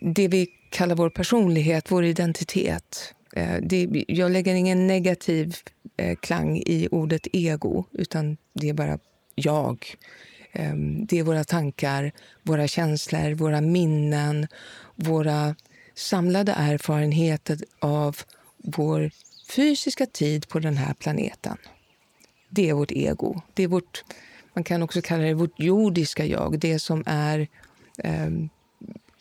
det vi kallar vår personlighet, vår identitet. Eh, det, jag lägger ingen negativ eh, klang i ordet ego, utan det är bara jag. Ehm, det är våra tankar, våra känslor, våra minnen våra samlade erfarenheter av vår fysiska tid på den här planeten. Det är vårt ego. Det är vårt, man kan också kalla det vårt jordiska jag. Det som är eh,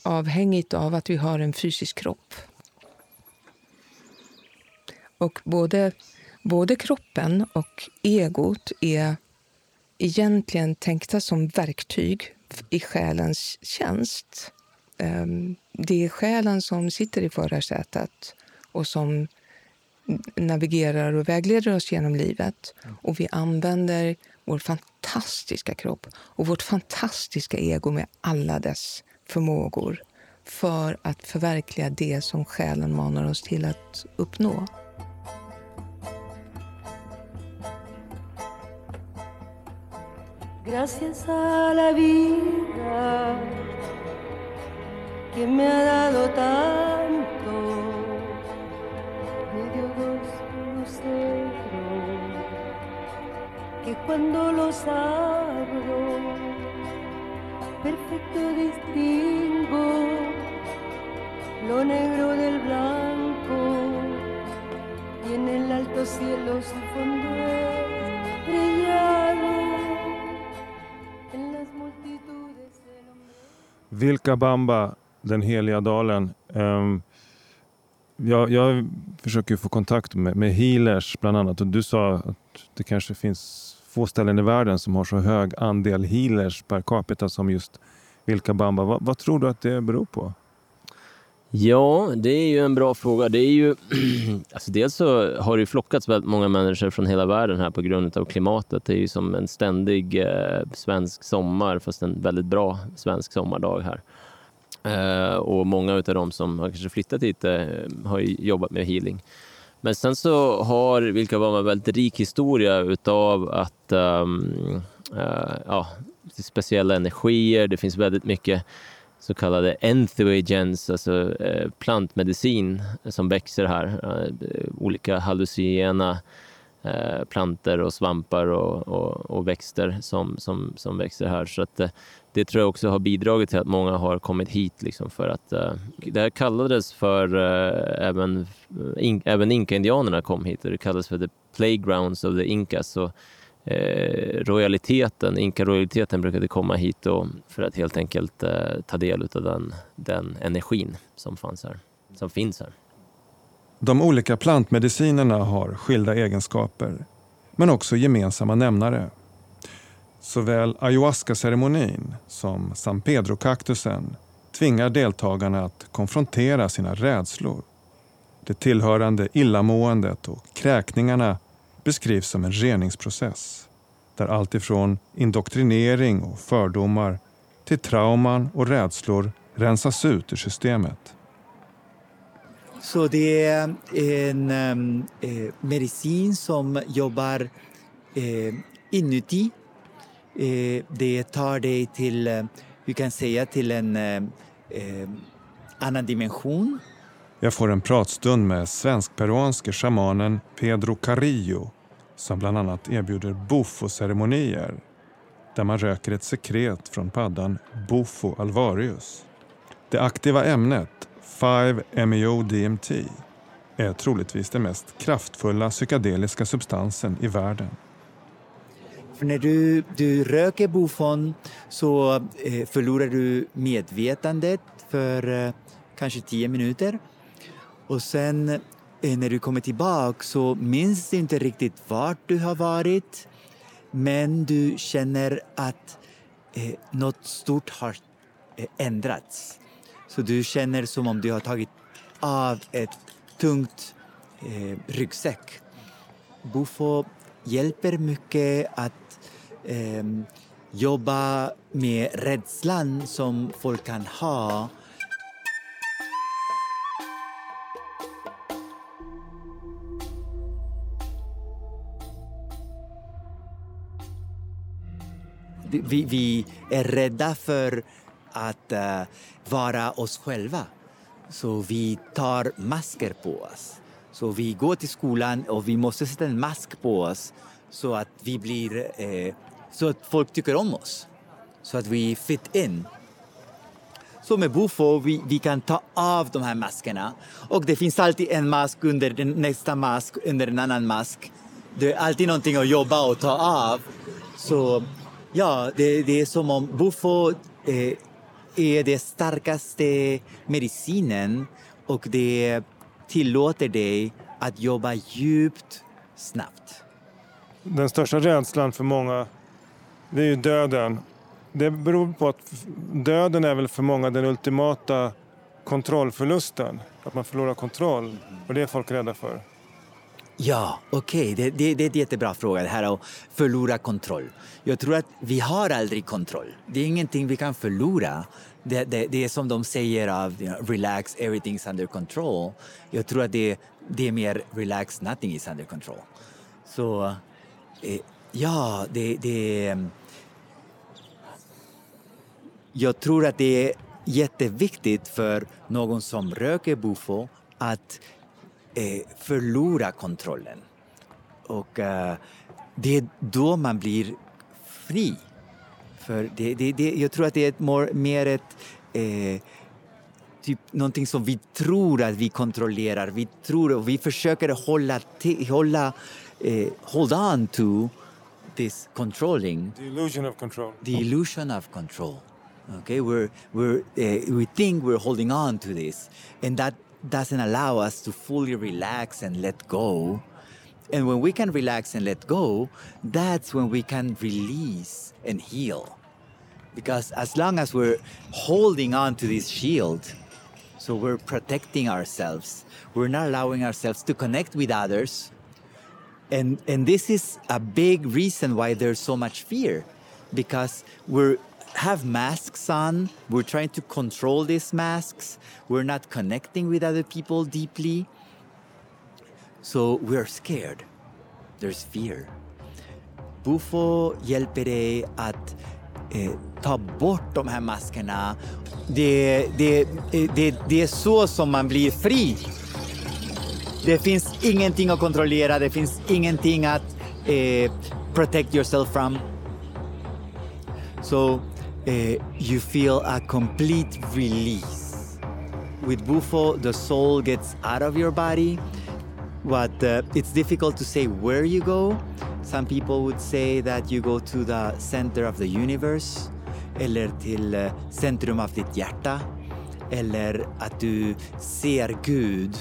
avhängigt av att vi har en fysisk kropp. Och både, både kroppen och egot är egentligen tänkta som verktyg i själens tjänst. Ehm, det är själen som sitter i förarsätet och som navigerar och vägleder oss genom livet. Och vi använder vår fantastiska kropp och vårt fantastiska ego med alla dess förmågor för att förverkliga det som själen manar oss till att uppnå. Gracias a la vida que me ha dado tanto, me dio dos luceros que cuando los abro, perfecto distingo lo negro del blanco y en el alto cielo su fondo brillado en las multitudes del hombre. Vilka Bamba den heliga dalen. Um, jag, jag, försöker få kontakt med, med healers bland annat och du sa att det kanske finns få ställen i världen som har så hög andel healers per capita som just Vilcabamba. Vad, vad tror du att det beror på? Ja, det är ju en bra fråga. Det är ju, alltså dels så har det flockats väldigt många människor från hela världen här på grund av klimatet. Det är ju som en ständig eh, svensk sommar, fast en väldigt bra svensk sommardag här. Eh, och många av dem som har kanske flyttat hit eh, har jobbat med healing. Men sen så har Vilka var en väldigt rik historia utav att um, uh, ja, speciella energier. Det finns väldigt mycket så kallade entheogens, alltså eh, plantmedicin som växer här. Eh, olika hallucinogena uh, planter och svampar och, och, och, växter som, som, som växer här. Så att eh, det tror jag också har bidragit till att många har kommit hit. Liksom för att, eh, det här kallades för, även, in, även inka-indianerna kom hit det kallades för the playgrounds of the Incas. Så, eh, royaliteten, inka-royaliteten brukade komma hit och, för att helt enkelt ta del av den, den energin som, fanns här, som finns här. De olika plantmedicinerna har skilda egenskaper, men också gemensamma nämnare. Såväl ayahuasca-ceremonin som San Pedro-kaktusen tvingar deltagarna att konfrontera sina rädslor. Det tillhörande illamåendet och kräkningarna beskrivs som en reningsprocess där allt ifrån indoktrinering och fördomar till trauman och rädslor rensas ut ur systemet. Så det är en ehm, eh, medicin som jobbar eh, inuti Eh, det tar dig till, eh, vi kan säga till en eh, eh, annan dimension. Jag får en pratstund med svensk-peruanske shamanen Pedro Carrillo som bland annat erbjuder bofo-ceremonier där man röker ett sekret från paddan Bofo alvarius. Det aktiva ämnet 5-MeO-DMT är troligtvis den mest kraftfulla psykedeliska substansen i världen. För när du, du röker bofon så eh, förlorar du medvetandet för eh, kanske tio minuter. Och sen eh, när du kommer tillbaka så minns du inte riktigt vart du har varit. Men du känner att eh, något stort har eh, ändrats. Så du känner som om du har tagit av ett tungt eh, ryggsäck. Bufo hjälper mycket att eh, jobba med rädslan som folk kan ha. Vi, vi är rädda för att uh, vara oss själva. Så vi tar masker på oss. Så vi går till skolan och vi måste sätta en mask på oss så att vi blir, Uh, så att folk tycker om oss. Så att vi fit in. Så med Bufo vi, vi kan ta av de här maskerna och det finns alltid en mask under den, nästa mask under en annan mask. Det är alltid någonting att jobba och ta av. Så ja, det, det är som om Bufo eh, är den starkaste medicinen och det tillåter dig att jobba djupt, snabbt. Den största rädslan för många, det är ju döden. Det beror på att döden är väl för många den ultimata kontrollförlusten. Att man förlorar kontroll. Och det är folk rädda för. Ja, okej. Okay. Det, det, det, är en jättebra fråga, det här att förlora kontroll. Jag tror att vi har aldrig kontroll. Det är ingenting vi kan förlora. Det, det, det är som de säger av you know, relax, everything's under control. Jag tror att det, det är mer relax, nothing is under control. Så eh, ja, det, det... Jag tror att det är jätteviktigt för någon som röker bufo att eh, förlora kontrollen. Och eh, det är då man blir fri. För det, det, det, jag tror att det är ett more, mer ett eh, typ någonting som vi tror att vi kontrollerar. Vi tror och vi försöker hålla, hålla eh, hold on to this controlling. The illusion of control. The illusion of control. Okay, we're, we're, uh, we think we're holding on to this, and that doesn't allow us to fully relax and let go. And when we can relax and let go, that's when we can release and heal. Because as long as we're holding on to this shield, so we're protecting ourselves, we're not allowing ourselves to connect with others. And, and this is a big reason why there's so much fear because we're have masks on. We're trying to control these masks. We're not connecting with other people deeply. So we're scared. There's fear. Bufo dig att eh, ta bort de här maskerna. Det, det, eh, det, det är så som man blir fri. Det finns ingenting att kontrollera, det finns ingenting att eh, protect yourself from. So eh, you feel a complete release. With Bufo, the soul gets out of your body. What uh, it's difficult to say where you go. Some people would say that you go to the center of the universe eller till eh, centrum av ditt hjärta eller att du ser Gud.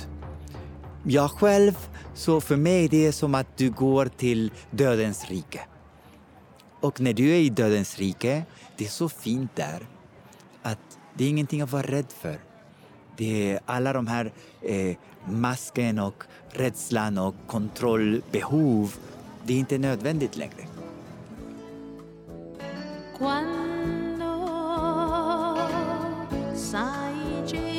Jag själv, så för mig det är som att du går till dödens rike. Och när du är i dödens rike, det är så fint där att det är ingenting att vara rädd för. Det är alla de här eh, masken och rädslan och kontrollbehov, det är inte nödvändigt längre. Quando sai che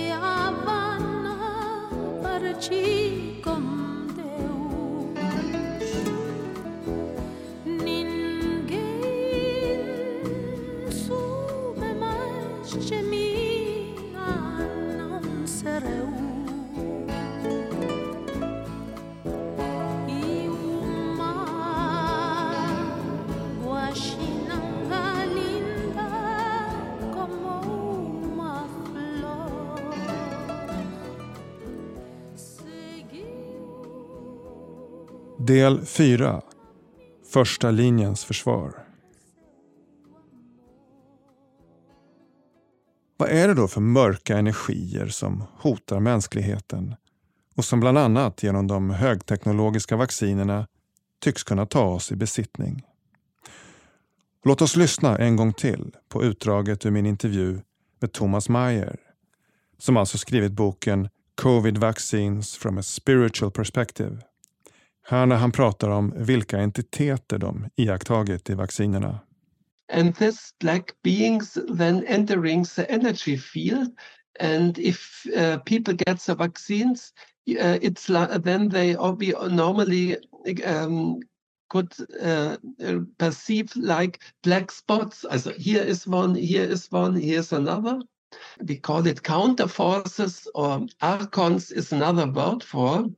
Del 4. Första linjens försvar. Vad är det då för mörka energier som hotar mänskligheten och som bland annat genom de högteknologiska vaccinerna tycks kunna ta oss i besittning? Låt oss lyssna en gång till på utdraget ur min intervju med Thomas Mayer som alltså skrivit boken Covid Vaccines from a Spiritual Perspective här när han pratar om vilka entiteter de iakttagit i vaccinerna. And this black beings then entering the energy field and if uh, people get the vaccines uh, it's like, then they normally um, could uh, uh, perceive like black spots. Also here is one, here is one, here's another. We call it counter forces or archons is another word for.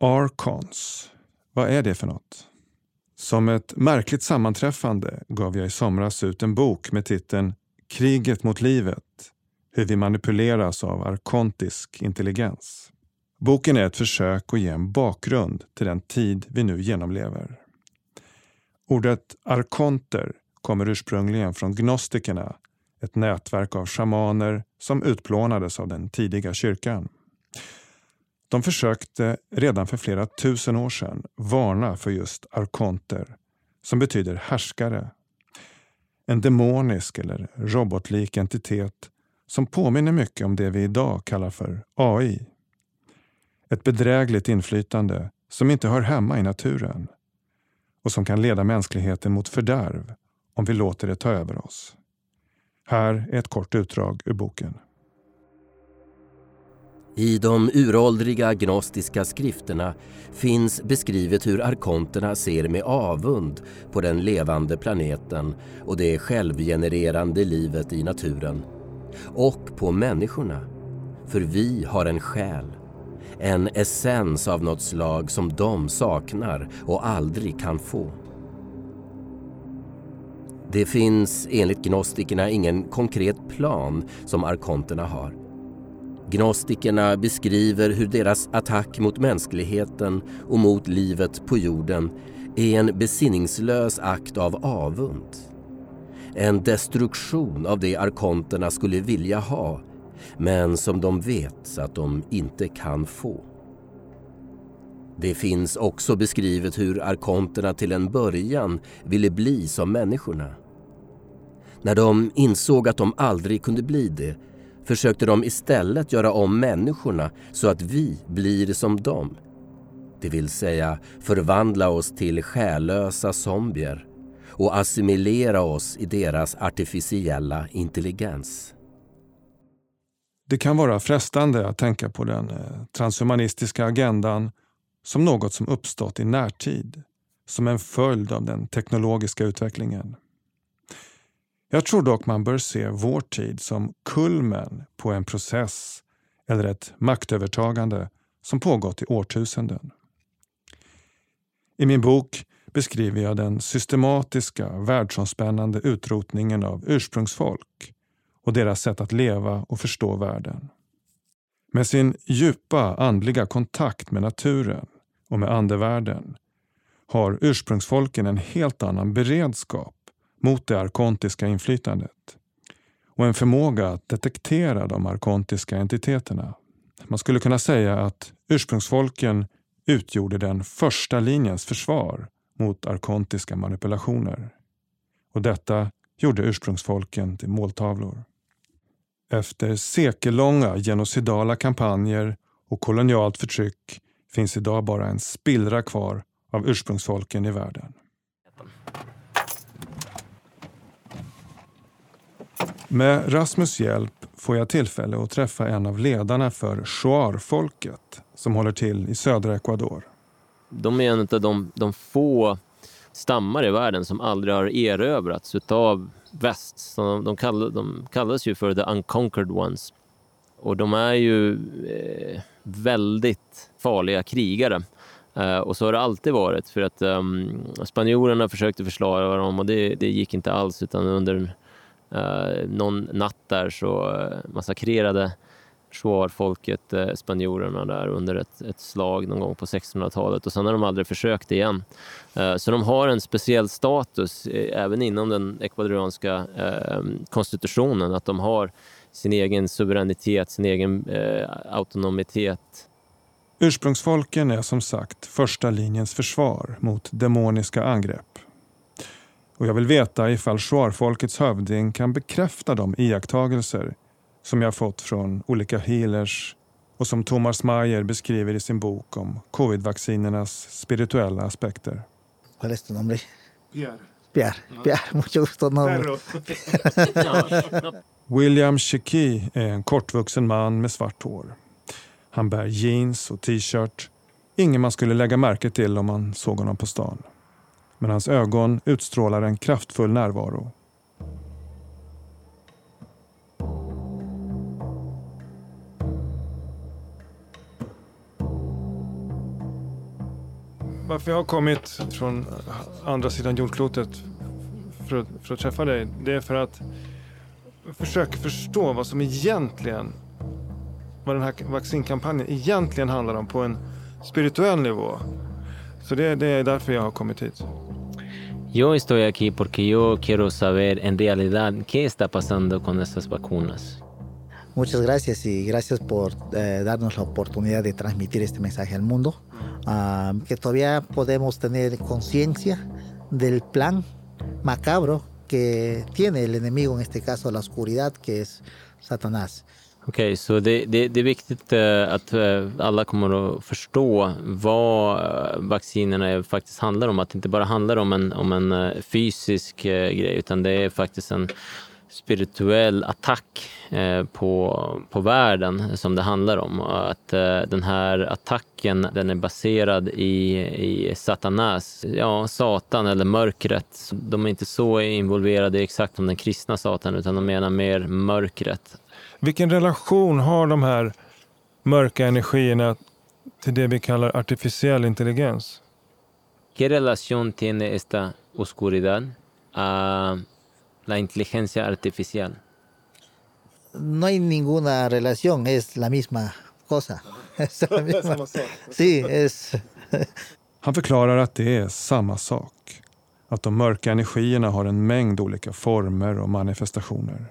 Archons, vad är det för något? Som ett märkligt sammanträffande gav jag i somras ut en bok med titeln Kriget mot livet. Hur vi manipuleras av arkontisk intelligens. Boken är ett försök att ge en bakgrund till den tid vi nu genomlever. Ordet arkonter kommer ursprungligen från gnostikerna, ett nätverk av shamaner som utplånades av den tidiga kyrkan. De försökte redan för flera tusen år sedan varna för just arkonter, som betyder härskare. En demonisk eller robotlik entitet som påminner mycket om det vi idag kallar för AI. Ett bedrägligt inflytande som inte hör hemma i naturen och som kan leda mänskligheten mot fördärv om vi låter det ta över oss. Här är ett kort utdrag ur boken. I de uråldriga gnostiska skrifterna finns beskrivet hur arkonterna ser med avund på den levande planeten och det självgenererande livet i naturen. Och på människorna. För vi har en själ en essens av något slag som de saknar och aldrig kan få. Det finns enligt gnostikerna ingen konkret plan som arkonterna har. Gnostikerna beskriver hur deras attack mot mänskligheten och mot livet på jorden är en besinningslös akt av avund. En destruktion av det arkonterna skulle vilja ha men som de vet att de inte kan få. Det finns också beskrivet hur arkonterna till en början ville bli som människorna. När de insåg att de aldrig kunde bli det försökte de istället göra om människorna så att vi blir som dem. Det vill säga förvandla oss till själlösa zombier och assimilera oss i deras artificiella intelligens. Det kan vara frestande att tänka på den eh, transhumanistiska agendan som något som uppstått i närtid, som en följd av den teknologiska utvecklingen. Jag tror dock man bör se vår tid som kulmen på en process eller ett maktövertagande som pågått i årtusenden. I min bok beskriver jag den systematiska, världsomspännande utrotningen av ursprungsfolk och deras sätt att leva och förstå världen. Med sin djupa andliga kontakt med naturen och med andevärlden har ursprungsfolken en helt annan beredskap mot det arkontiska inflytandet och en förmåga att detektera de arkontiska entiteterna. Man skulle kunna säga att ursprungsfolken utgjorde den första linjens försvar mot arkontiska manipulationer. Och detta gjorde ursprungsfolken till måltavlor. Efter sekellånga genocidala kampanjer och kolonialt förtryck finns idag bara en spillra kvar av ursprungsfolken i världen. Med Rasmus hjälp får jag tillfälle att träffa en av ledarna för Shuar-folket som håller till i södra Ecuador. De är en av de, de få stammar i världen som aldrig har erövrats av väst. Så de, de, kall, de kallas ju för the unconquered ones. Och de är ju eh, väldigt farliga krigare. Eh, och så har det alltid varit för att eh, spanjorerna försökte försvara dem och det, det gick inte alls utan under uh, någon natt där så eh, massakrerade Shuar-folket eh, spanjorerna där under ett, ett slag någon gång på 1600-talet och sen har de aldrig försökt igen. Eh, så de har en speciell status eh, även inom den ecuadorianska eh, konstitutionen att de har sin egen suveränitet, sin egen autonomitet. Ursprungsfolken är som sagt första linjens försvar mot demoniska angrepp. Och jag vill veta ifall Shuar-folkets hövding kan bekräfta de iakttagelser som jag fått från olika healers och som Thomas Mayer beskriver i sin bok om covid-vaccinernas spirituella aspekter. ¿Cuál es tu nombre? Pierre. Pierre. Pierre, mucho gusto. No. William Cheki är en kortvuxen man med svart hår. Han bär jeans och t-shirt. Ingen man skulle lägga märke till om man såg honom på stan. Men hans ögon utstrålar en kraftfull närvaro. Varför jag har kommit från andra sidan jordklotet för att, för att träffa dig, det är för att försöka förstå vad som egentligen, vad den här vaccinkampanjen egentligen handlar om på en spirituell nivå. Så det, det är därför jag har kommit hit. Yo estoy aquí porque yo quiero saber en realidad qué está pasando con estas vacunas. Muchas gracias y gracias por eh, darnos la oportunidad de transmitir este mensaje al mundo. Ah, que todavía podemos tener conciencia del plan macabro que tiene el enemigo, en este caso la oscuridad, que es Satanás. Okej, så det, det, det är viktigt eh, att eh, alla kommer att förstå vad eh, vaccinerna faktiskt handlar om. Att det inte bara handlar om en, om en fysisk grej, utan det är faktiskt en spirituell attack på, på världen som det handlar om. Att den här attacken den är baserad i, i Satanas, ja, Satan eller mörkret. De är inte så involverade exakt om den kristna Satan utan de menar mer mörkret. Vilken relation har de här mörka energierna till det vi kallar artificiell intelligens? ¿Qué relación tiene esta oscuridad a la inteligencia artificial? No hay ninguna relación, es la misma cosa. Es la misma- Sí, es... Han förklarar att det är samma sak. Att de mörka energierna har en mängd olika former och manifestationer.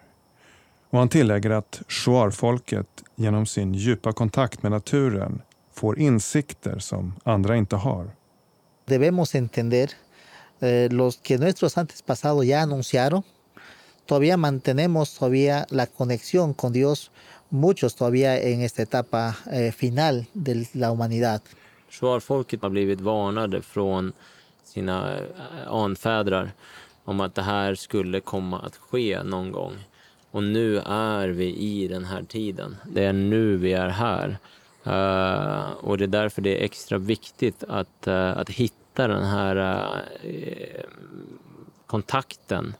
Och han tillägger att shuar-folket genom sin djupa kontakt med naturen får insikter som andra inte har. debemos entender eh, los que nuestros antepasados ya anunciaron, todavía mantenemos todavía la conexión con Dios, muchos todavía en esta etapa eh, final de la humanidad. Shuar-folket har blivit varnade från sina eh, anfädrar om att det här skulle komma att ske någon gång. Och nu är vi i den här tiden. Det är nu vi är här. Uh, och det är därför det är extra viktigt att, uh, att hitta den här uh, kontakten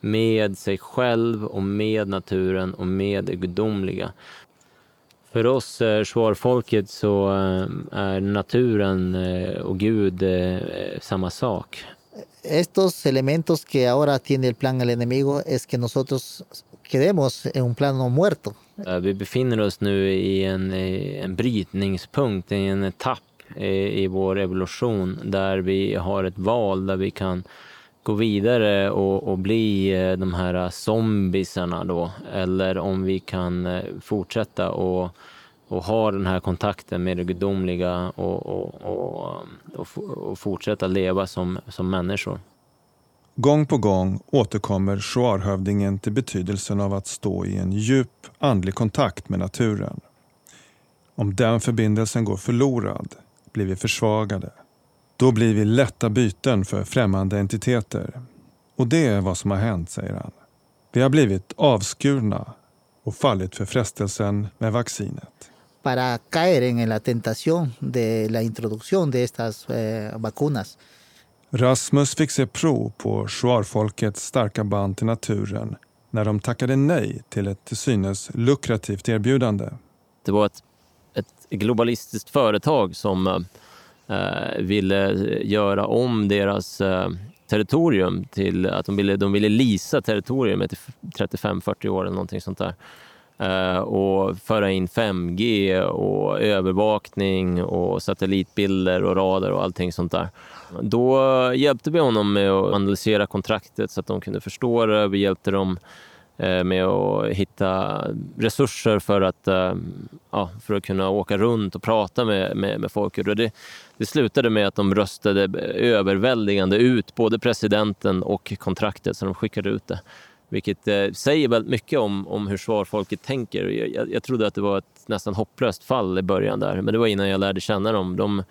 med sig själv och med naturen och med det gudomliga. För oss eh, shuar-folket så är naturen och Gud samma sak. Estos elementos que ahora tiene el plan el enemigo es que nosotros quedemos en un plano muerto. Vi befinner oss nu i en, en brytningspunkt, i en etapp i, i vår evolution där vi har ett val där vi kan gå vidare och, och bli eh, de här zombisarna då. Eller om vi kan eh, fortsätta och, och ha den här kontakten med det gudomliga och, och, och, och, och fortsätta leva som, som människor. Gång på gång återkommer shuarhövdingen till betydelsen av att stå i en djup andlig kontakt med naturen. Om den förbindelsen går förlorad blir vi försvagade. Då blir vi lätta byten för främmande entiteter. Och det är vad som har hänt, säger han. Vi har blivit avskurna och fallit för frestelsen med vaccinet. para caer en la tentación de la introducción de estas eh, vacunas. Rasmus fick se prov på shuarfolkets starka band till naturen när de tackade nej till ett till synes lukrativt erbjudande. Det var ett, ett globalistiskt företag som eh, eh ville eh, göra om deras eh, territorium till att de ville, de ville leasa territoriumet i 35-40 år eller någonting sånt där. Eh, och föra in 5G och övervakning och satellitbilder och radar och allting sånt där. Då hjälpte vi honom med att analysera kontraktet så att de kunde förstå det. Vi hjälpte dem eh, med att hitta resurser för att, eh, ja, för att kunna åka runt och prata med, med, med folk. Och det, det slutade med att de röstade överväldigande ut både presidenten och kontraktet, så de skickade ut det. Vilket eh, säger väldigt mycket om, om hur svarfolket tänker. Jag, jag, jag trodde att det var ett nästan hopplöst fall i början där, men det var innan jag lärde känna dem. De,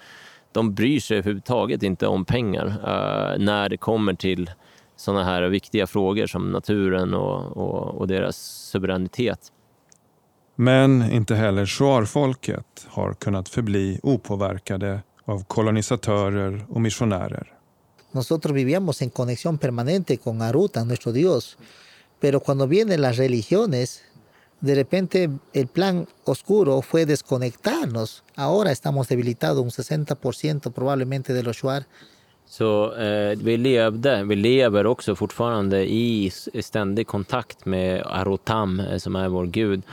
de bryr sig överhuvudtaget inte om pengar uh, när det kommer till sådana här viktiga frågor som naturen och, och, och deras suveränitet. Men inte heller shuarfolket har kunnat förbli opåverkade av kolonisatörer och missionärer. Nosotros vivíamos en conexión permanente con Aruta, nuestro Dios, pero cuando vienen las religiones, de repente el plan oscuro fue desconectarnos. Ahora estamos debilitados un 60% probablemente de los Shuar. Så eh, vi levde, vi lever också fortfarande i ständig kontakt med Arotam eh, som är vår gud.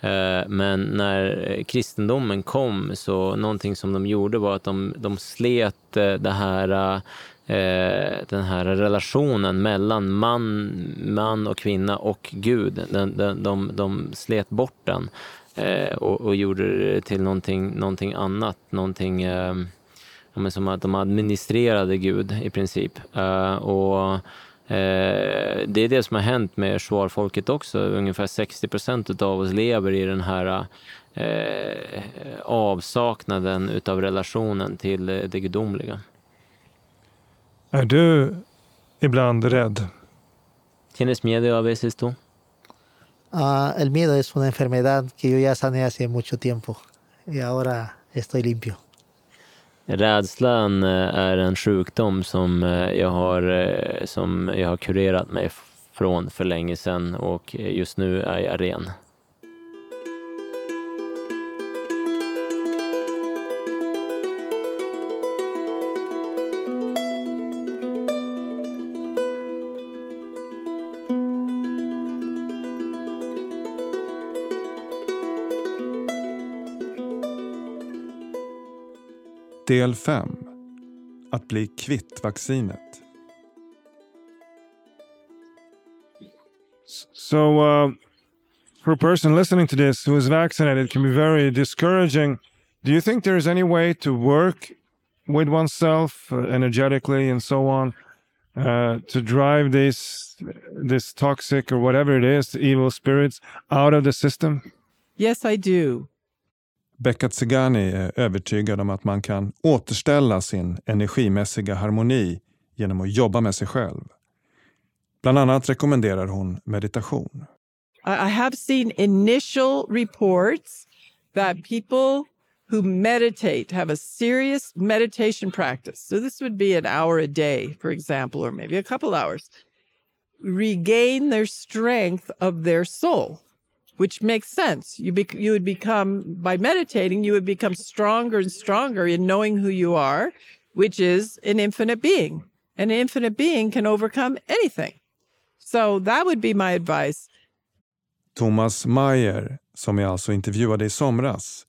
Eh, men när kristendomen kom så någonting som de gjorde var att de, de slet eh, det här Eh, den här relationen mellan man, man och kvinna och Gud. Den, den, de, de slet bort den eh, och, och gjorde det till någonting, någonting annat. Någonting eh, ja, som att de administrerade Gud i princip. och det är det som har hänt med shuarfolket också. Ungefär 60 procent av oss lever i den här eh, avsaknaden utav relationen till det gudomliga. Är du ibland rädd? ¿Tienes miedo a veces tú? Uh, el miedo es una enfermedad que yo ya sané hace mucho tiempo y ahora estoy limpio. Rädslan eh, är en sjukdom som eh, jag har, eh, som jag har kurerat mig från för länge sedan och just nu är jag ren. Del 5. Att bli kvitt vaccinet. So, uh, for a person listening to this who is vaccinated, it can be very discouraging. Do you think there is any way to work with oneself uh, energetically and so on uh, to drive this this toxic or whatever it is, evil spirits, out of the system? Yes, I do. Bekat Tsegani är övertygad om att man kan återställa sin energimässiga harmoni genom att jobba med sig själv. Bland annat rekommenderar hon meditation. I have seen initial reports that people who meditate have a serious meditation practice. So this would be an hour a day, for example, or maybe a couple hours. Regain their strength of their soul which makes sense. You be, you would become by meditating, you would become stronger and stronger in knowing who you are, which is an infinite being. An infinite being can overcome anything. So that would be my advice. Thomas Mayer, som jag alltså intervjuade i somras,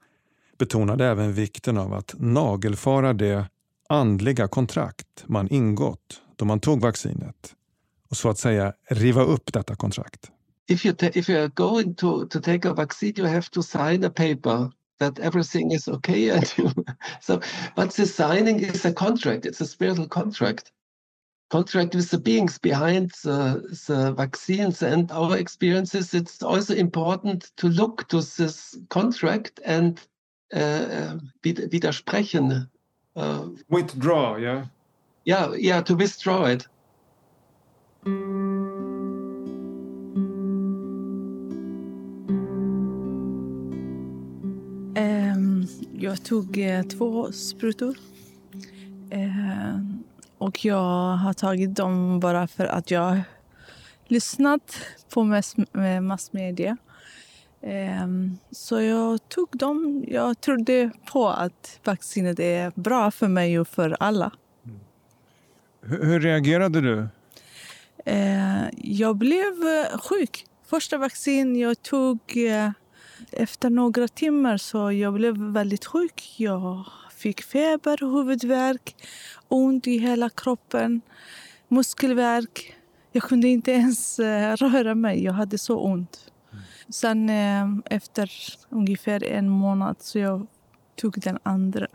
betonade även vikten av att nagelfara det andliga kontrakt man ingått då man tog vaccinet och så att säga riva upp detta kontrakt. If you if you're going to to take a vaccine, you have to sign a paper that everything is okay and you, so but the signing is a contract it's a spiritual contract. Contract with the beings behind the, the vaccines and our experiences it's also important to look to this contract and uh, widersprechen uh, withdraw yeah? yeah yeah to withdraw it Jag tog eh, två sprutor. Eh, och jag har tagit dem bara för att jag har lyssnat på mass, massmedia. Eh, så jag tog dem. Jag trodde på att vaccinet är bra för mig och för alla. Hur, reagerade du? Jag blev sjuk. Första vaccin jag tog efter några timmar så jag blev väldigt sjuk. Jag fick feber, huvudvärk, ont i hela kroppen, muskelvärk. Jag kunde inte ens eh, röra mig. Jag hade så ont. Sen eh, efter ungefär en månad så jag tog den andra.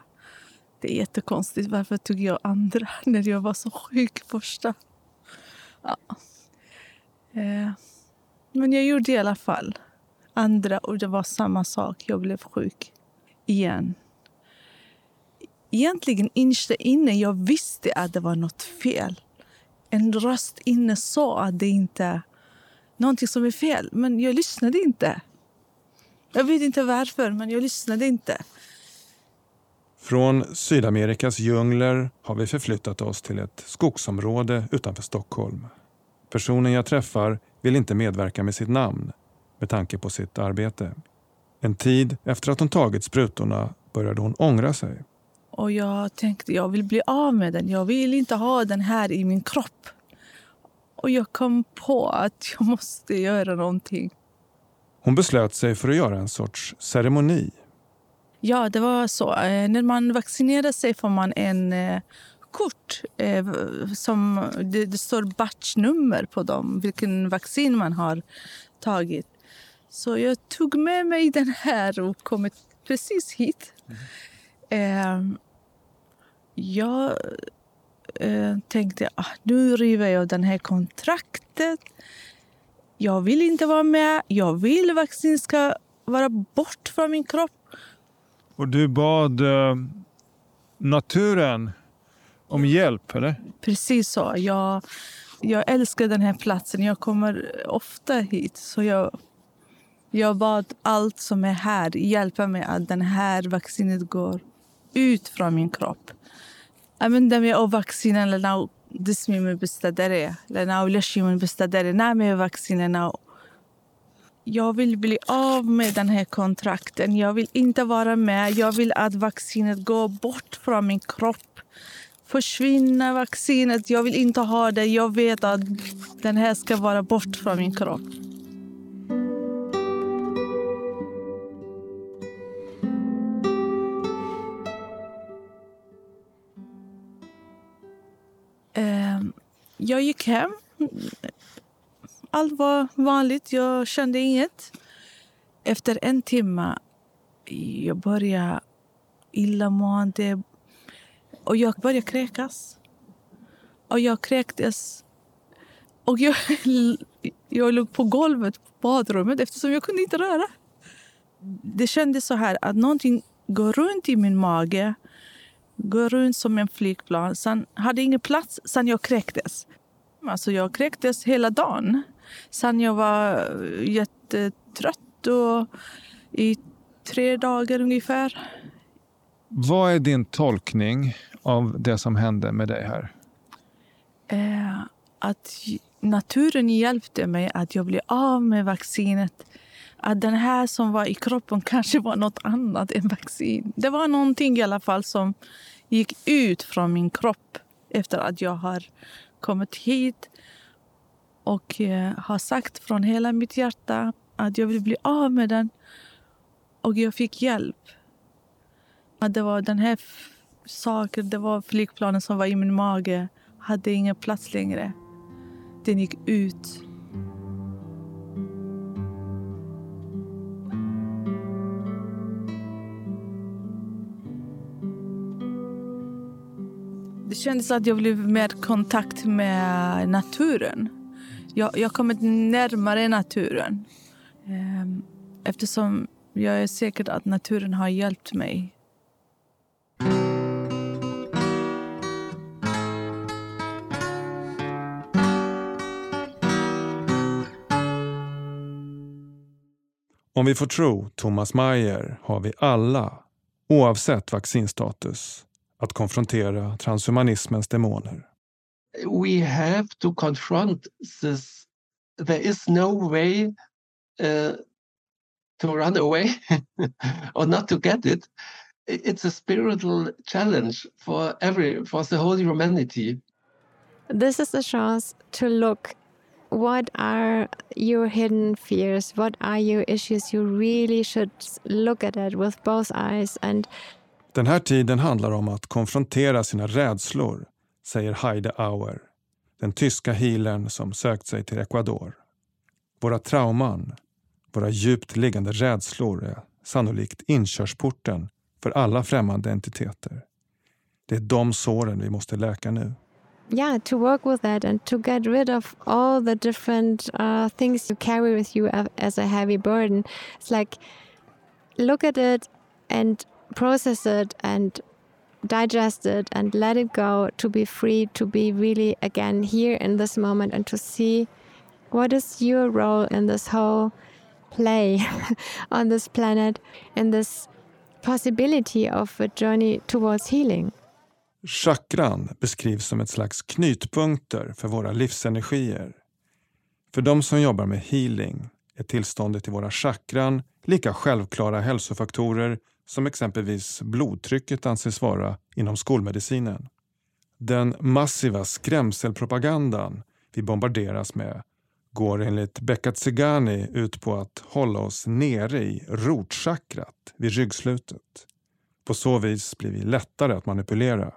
Det är jättekonstigt. Varför tog jag andra när jag var så sjuk första? Ja. Eh, men jag gjorde det i alla fall. Andra, och det var samma sak. Jag blev sjuk igen. Egentligen innerst inne jag visste att det var något fel. En röst inne sa att det inte är någonting som är fel. Men jag lyssnade inte. Jag vet inte varför, men jag lyssnade inte. Från Sydamerikas djungler har vi förflyttat oss till ett skogsområde utanför Stockholm. Personen jag träffar vill inte medverka med sitt namn med tanke på sitt arbete. En tid efter att hon tagit sprutorna började hon ångra sig. Och jag tänkte jag vill bli av med den. Jag vill inte ha den här i min kropp. Och jag kom på att jag måste göra någonting. Hon beslöt sig för att göra en sorts ceremoni. Ja, det var så. Eh, när man vaccinerar sig får man en eh, kort eh, som det, det står batchnummer på dem, vilken vaccin man har tagit. Så jag tog med mig den här och kom precis hit. Mm. jag tänkte att ah, nu river jag det här kontraktet. Jag vill inte vara med. Jag vill att vaccin ska vara bort från min kropp. Och du bad eh, naturen om hjälp, eller? Precis så. Jag, jag älskar den här platsen. Jag kommer ofta hit. Så jag, jag bad allt som är här hjälpa mig att den här vaccinet går ut från min kropp. عندما vaccinen لنا جسمي بستدري لنا ولشي من بستدري نعمل vaccin لنا jag vill bli av med den här kontrakten. Jag vill inte vara med. Jag vill att vaccinet går bort från min kropp. Försvinner vaccinet. Jag vill inte ha det. Jag vet att den här ska vara bort från min kropp. Jag gick hem allt var vanligt. Jag kände inget. Efter en timme jag började illamående och jag började kräkas. Och jag kräktes. Och jag, jag låg på golvet på badrummet eftersom jag kunde inte röra. Det kändes så här att någonting går runt i min mage. Går runt som en flygplan. Sen hade ingen plats sen jag kräktes. Alltså jag kräktes hela dagen sen jag var jättetrött och i tre dagar ungefär. Vad är din tolkning av det som hände med dig här? Eh, att naturen hjälpte mig att jag blev av med vaccinet. Att den här som var i kroppen kanske var nåt annat än vaccin. Det var någonting i alla fall som gick ut från min kropp efter att jag har kommit hit och eh, har sagt från hela mitt hjärta att jag vill bli av med den. Och jag fick hjälp. Att det var den här saken, det var flygplanen som var i min mage, hade ingen plats längre. Den gick ut. Kändes att jag blev mer kontakt med naturen jag, jag har kommit närmare naturen. Ehm, eftersom jag är säker att naturen har hjälpt mig. Om vi får tro Thomas Mayer har vi alla, oavsett vaccinstatus, att konfrontera transhumanismens demoner. we have to confront this. There is no way uh, to run away or not to get it. It's a spiritual challenge for every for the whole humanity. This is a chance to look what are your hidden fears what are your issues you really should look at it with both eyes and Den här tiden handlar om att konfrontera sina rädslor säger Heide Auer, den tyska healern som sökt sig till Ecuador. Våra trauman, våra djupt liggande rädslor är sannolikt inkörsporten för alla främmande entiteter. Det är de såren vi måste läka nu. yeah, to work with that and to get rid of all the different uh, things you carry with you as a heavy burden. It's like look at it and process it and digest it and let it go to be free, to be really again here in this moment and to see what is your role in this whole play on this planet, in this possibility of a journey towards healing. Chakran beskrivs som ett slags knytpunkter för våra livsenergier. För de som jobbar med healing är tillståndet i våra chakran lika självklara hälsofaktorer som exempelvis blodtrycket anses vara inom skolmedicinen. Den massiva skrämselpropagandan vi bombarderas med går enligt Becka Zigani ut på att hålla oss nere i rotchakrat vid ryggslutet. På så vis blir vi lättare att manipulera.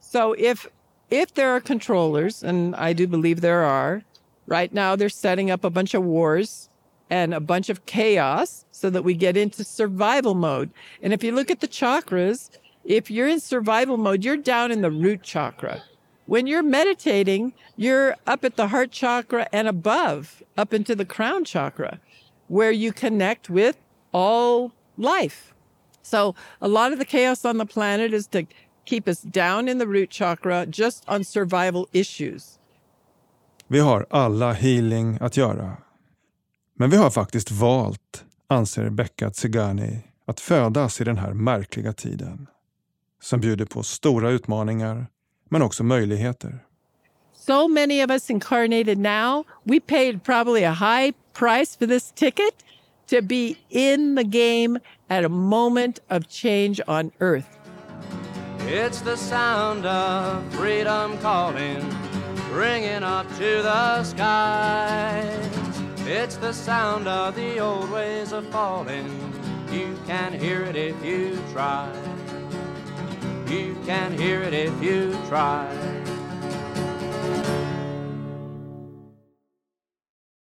So if if there are controllers, and I do believe there are, right now they're setting up a bunch of wars and a bunch of chaos so that we get into survival mode. And if you look at the chakras, if you're in survival mode, you're down in the root chakra. When you're meditating, you're up at the heart chakra and above, up into the crown chakra, where you connect with all life. So a lot of the chaos on the planet is to keep us down in the root chakra just on survival issues. Vi har alla healing att göra. Men vi har faktiskt valt, anser Becka Tsigani, att födas i den här märkliga tiden. Som bjuder på stora utmaningar, men också möjligheter. So many of us incarnated now, we paid probably a high price for this ticket to be in the game at a moment of change on earth. It's the sound of freedom calling, ringing up to the skies. It's the sound of the old ways of falling. You can hear it if you try. You can hear it if you try.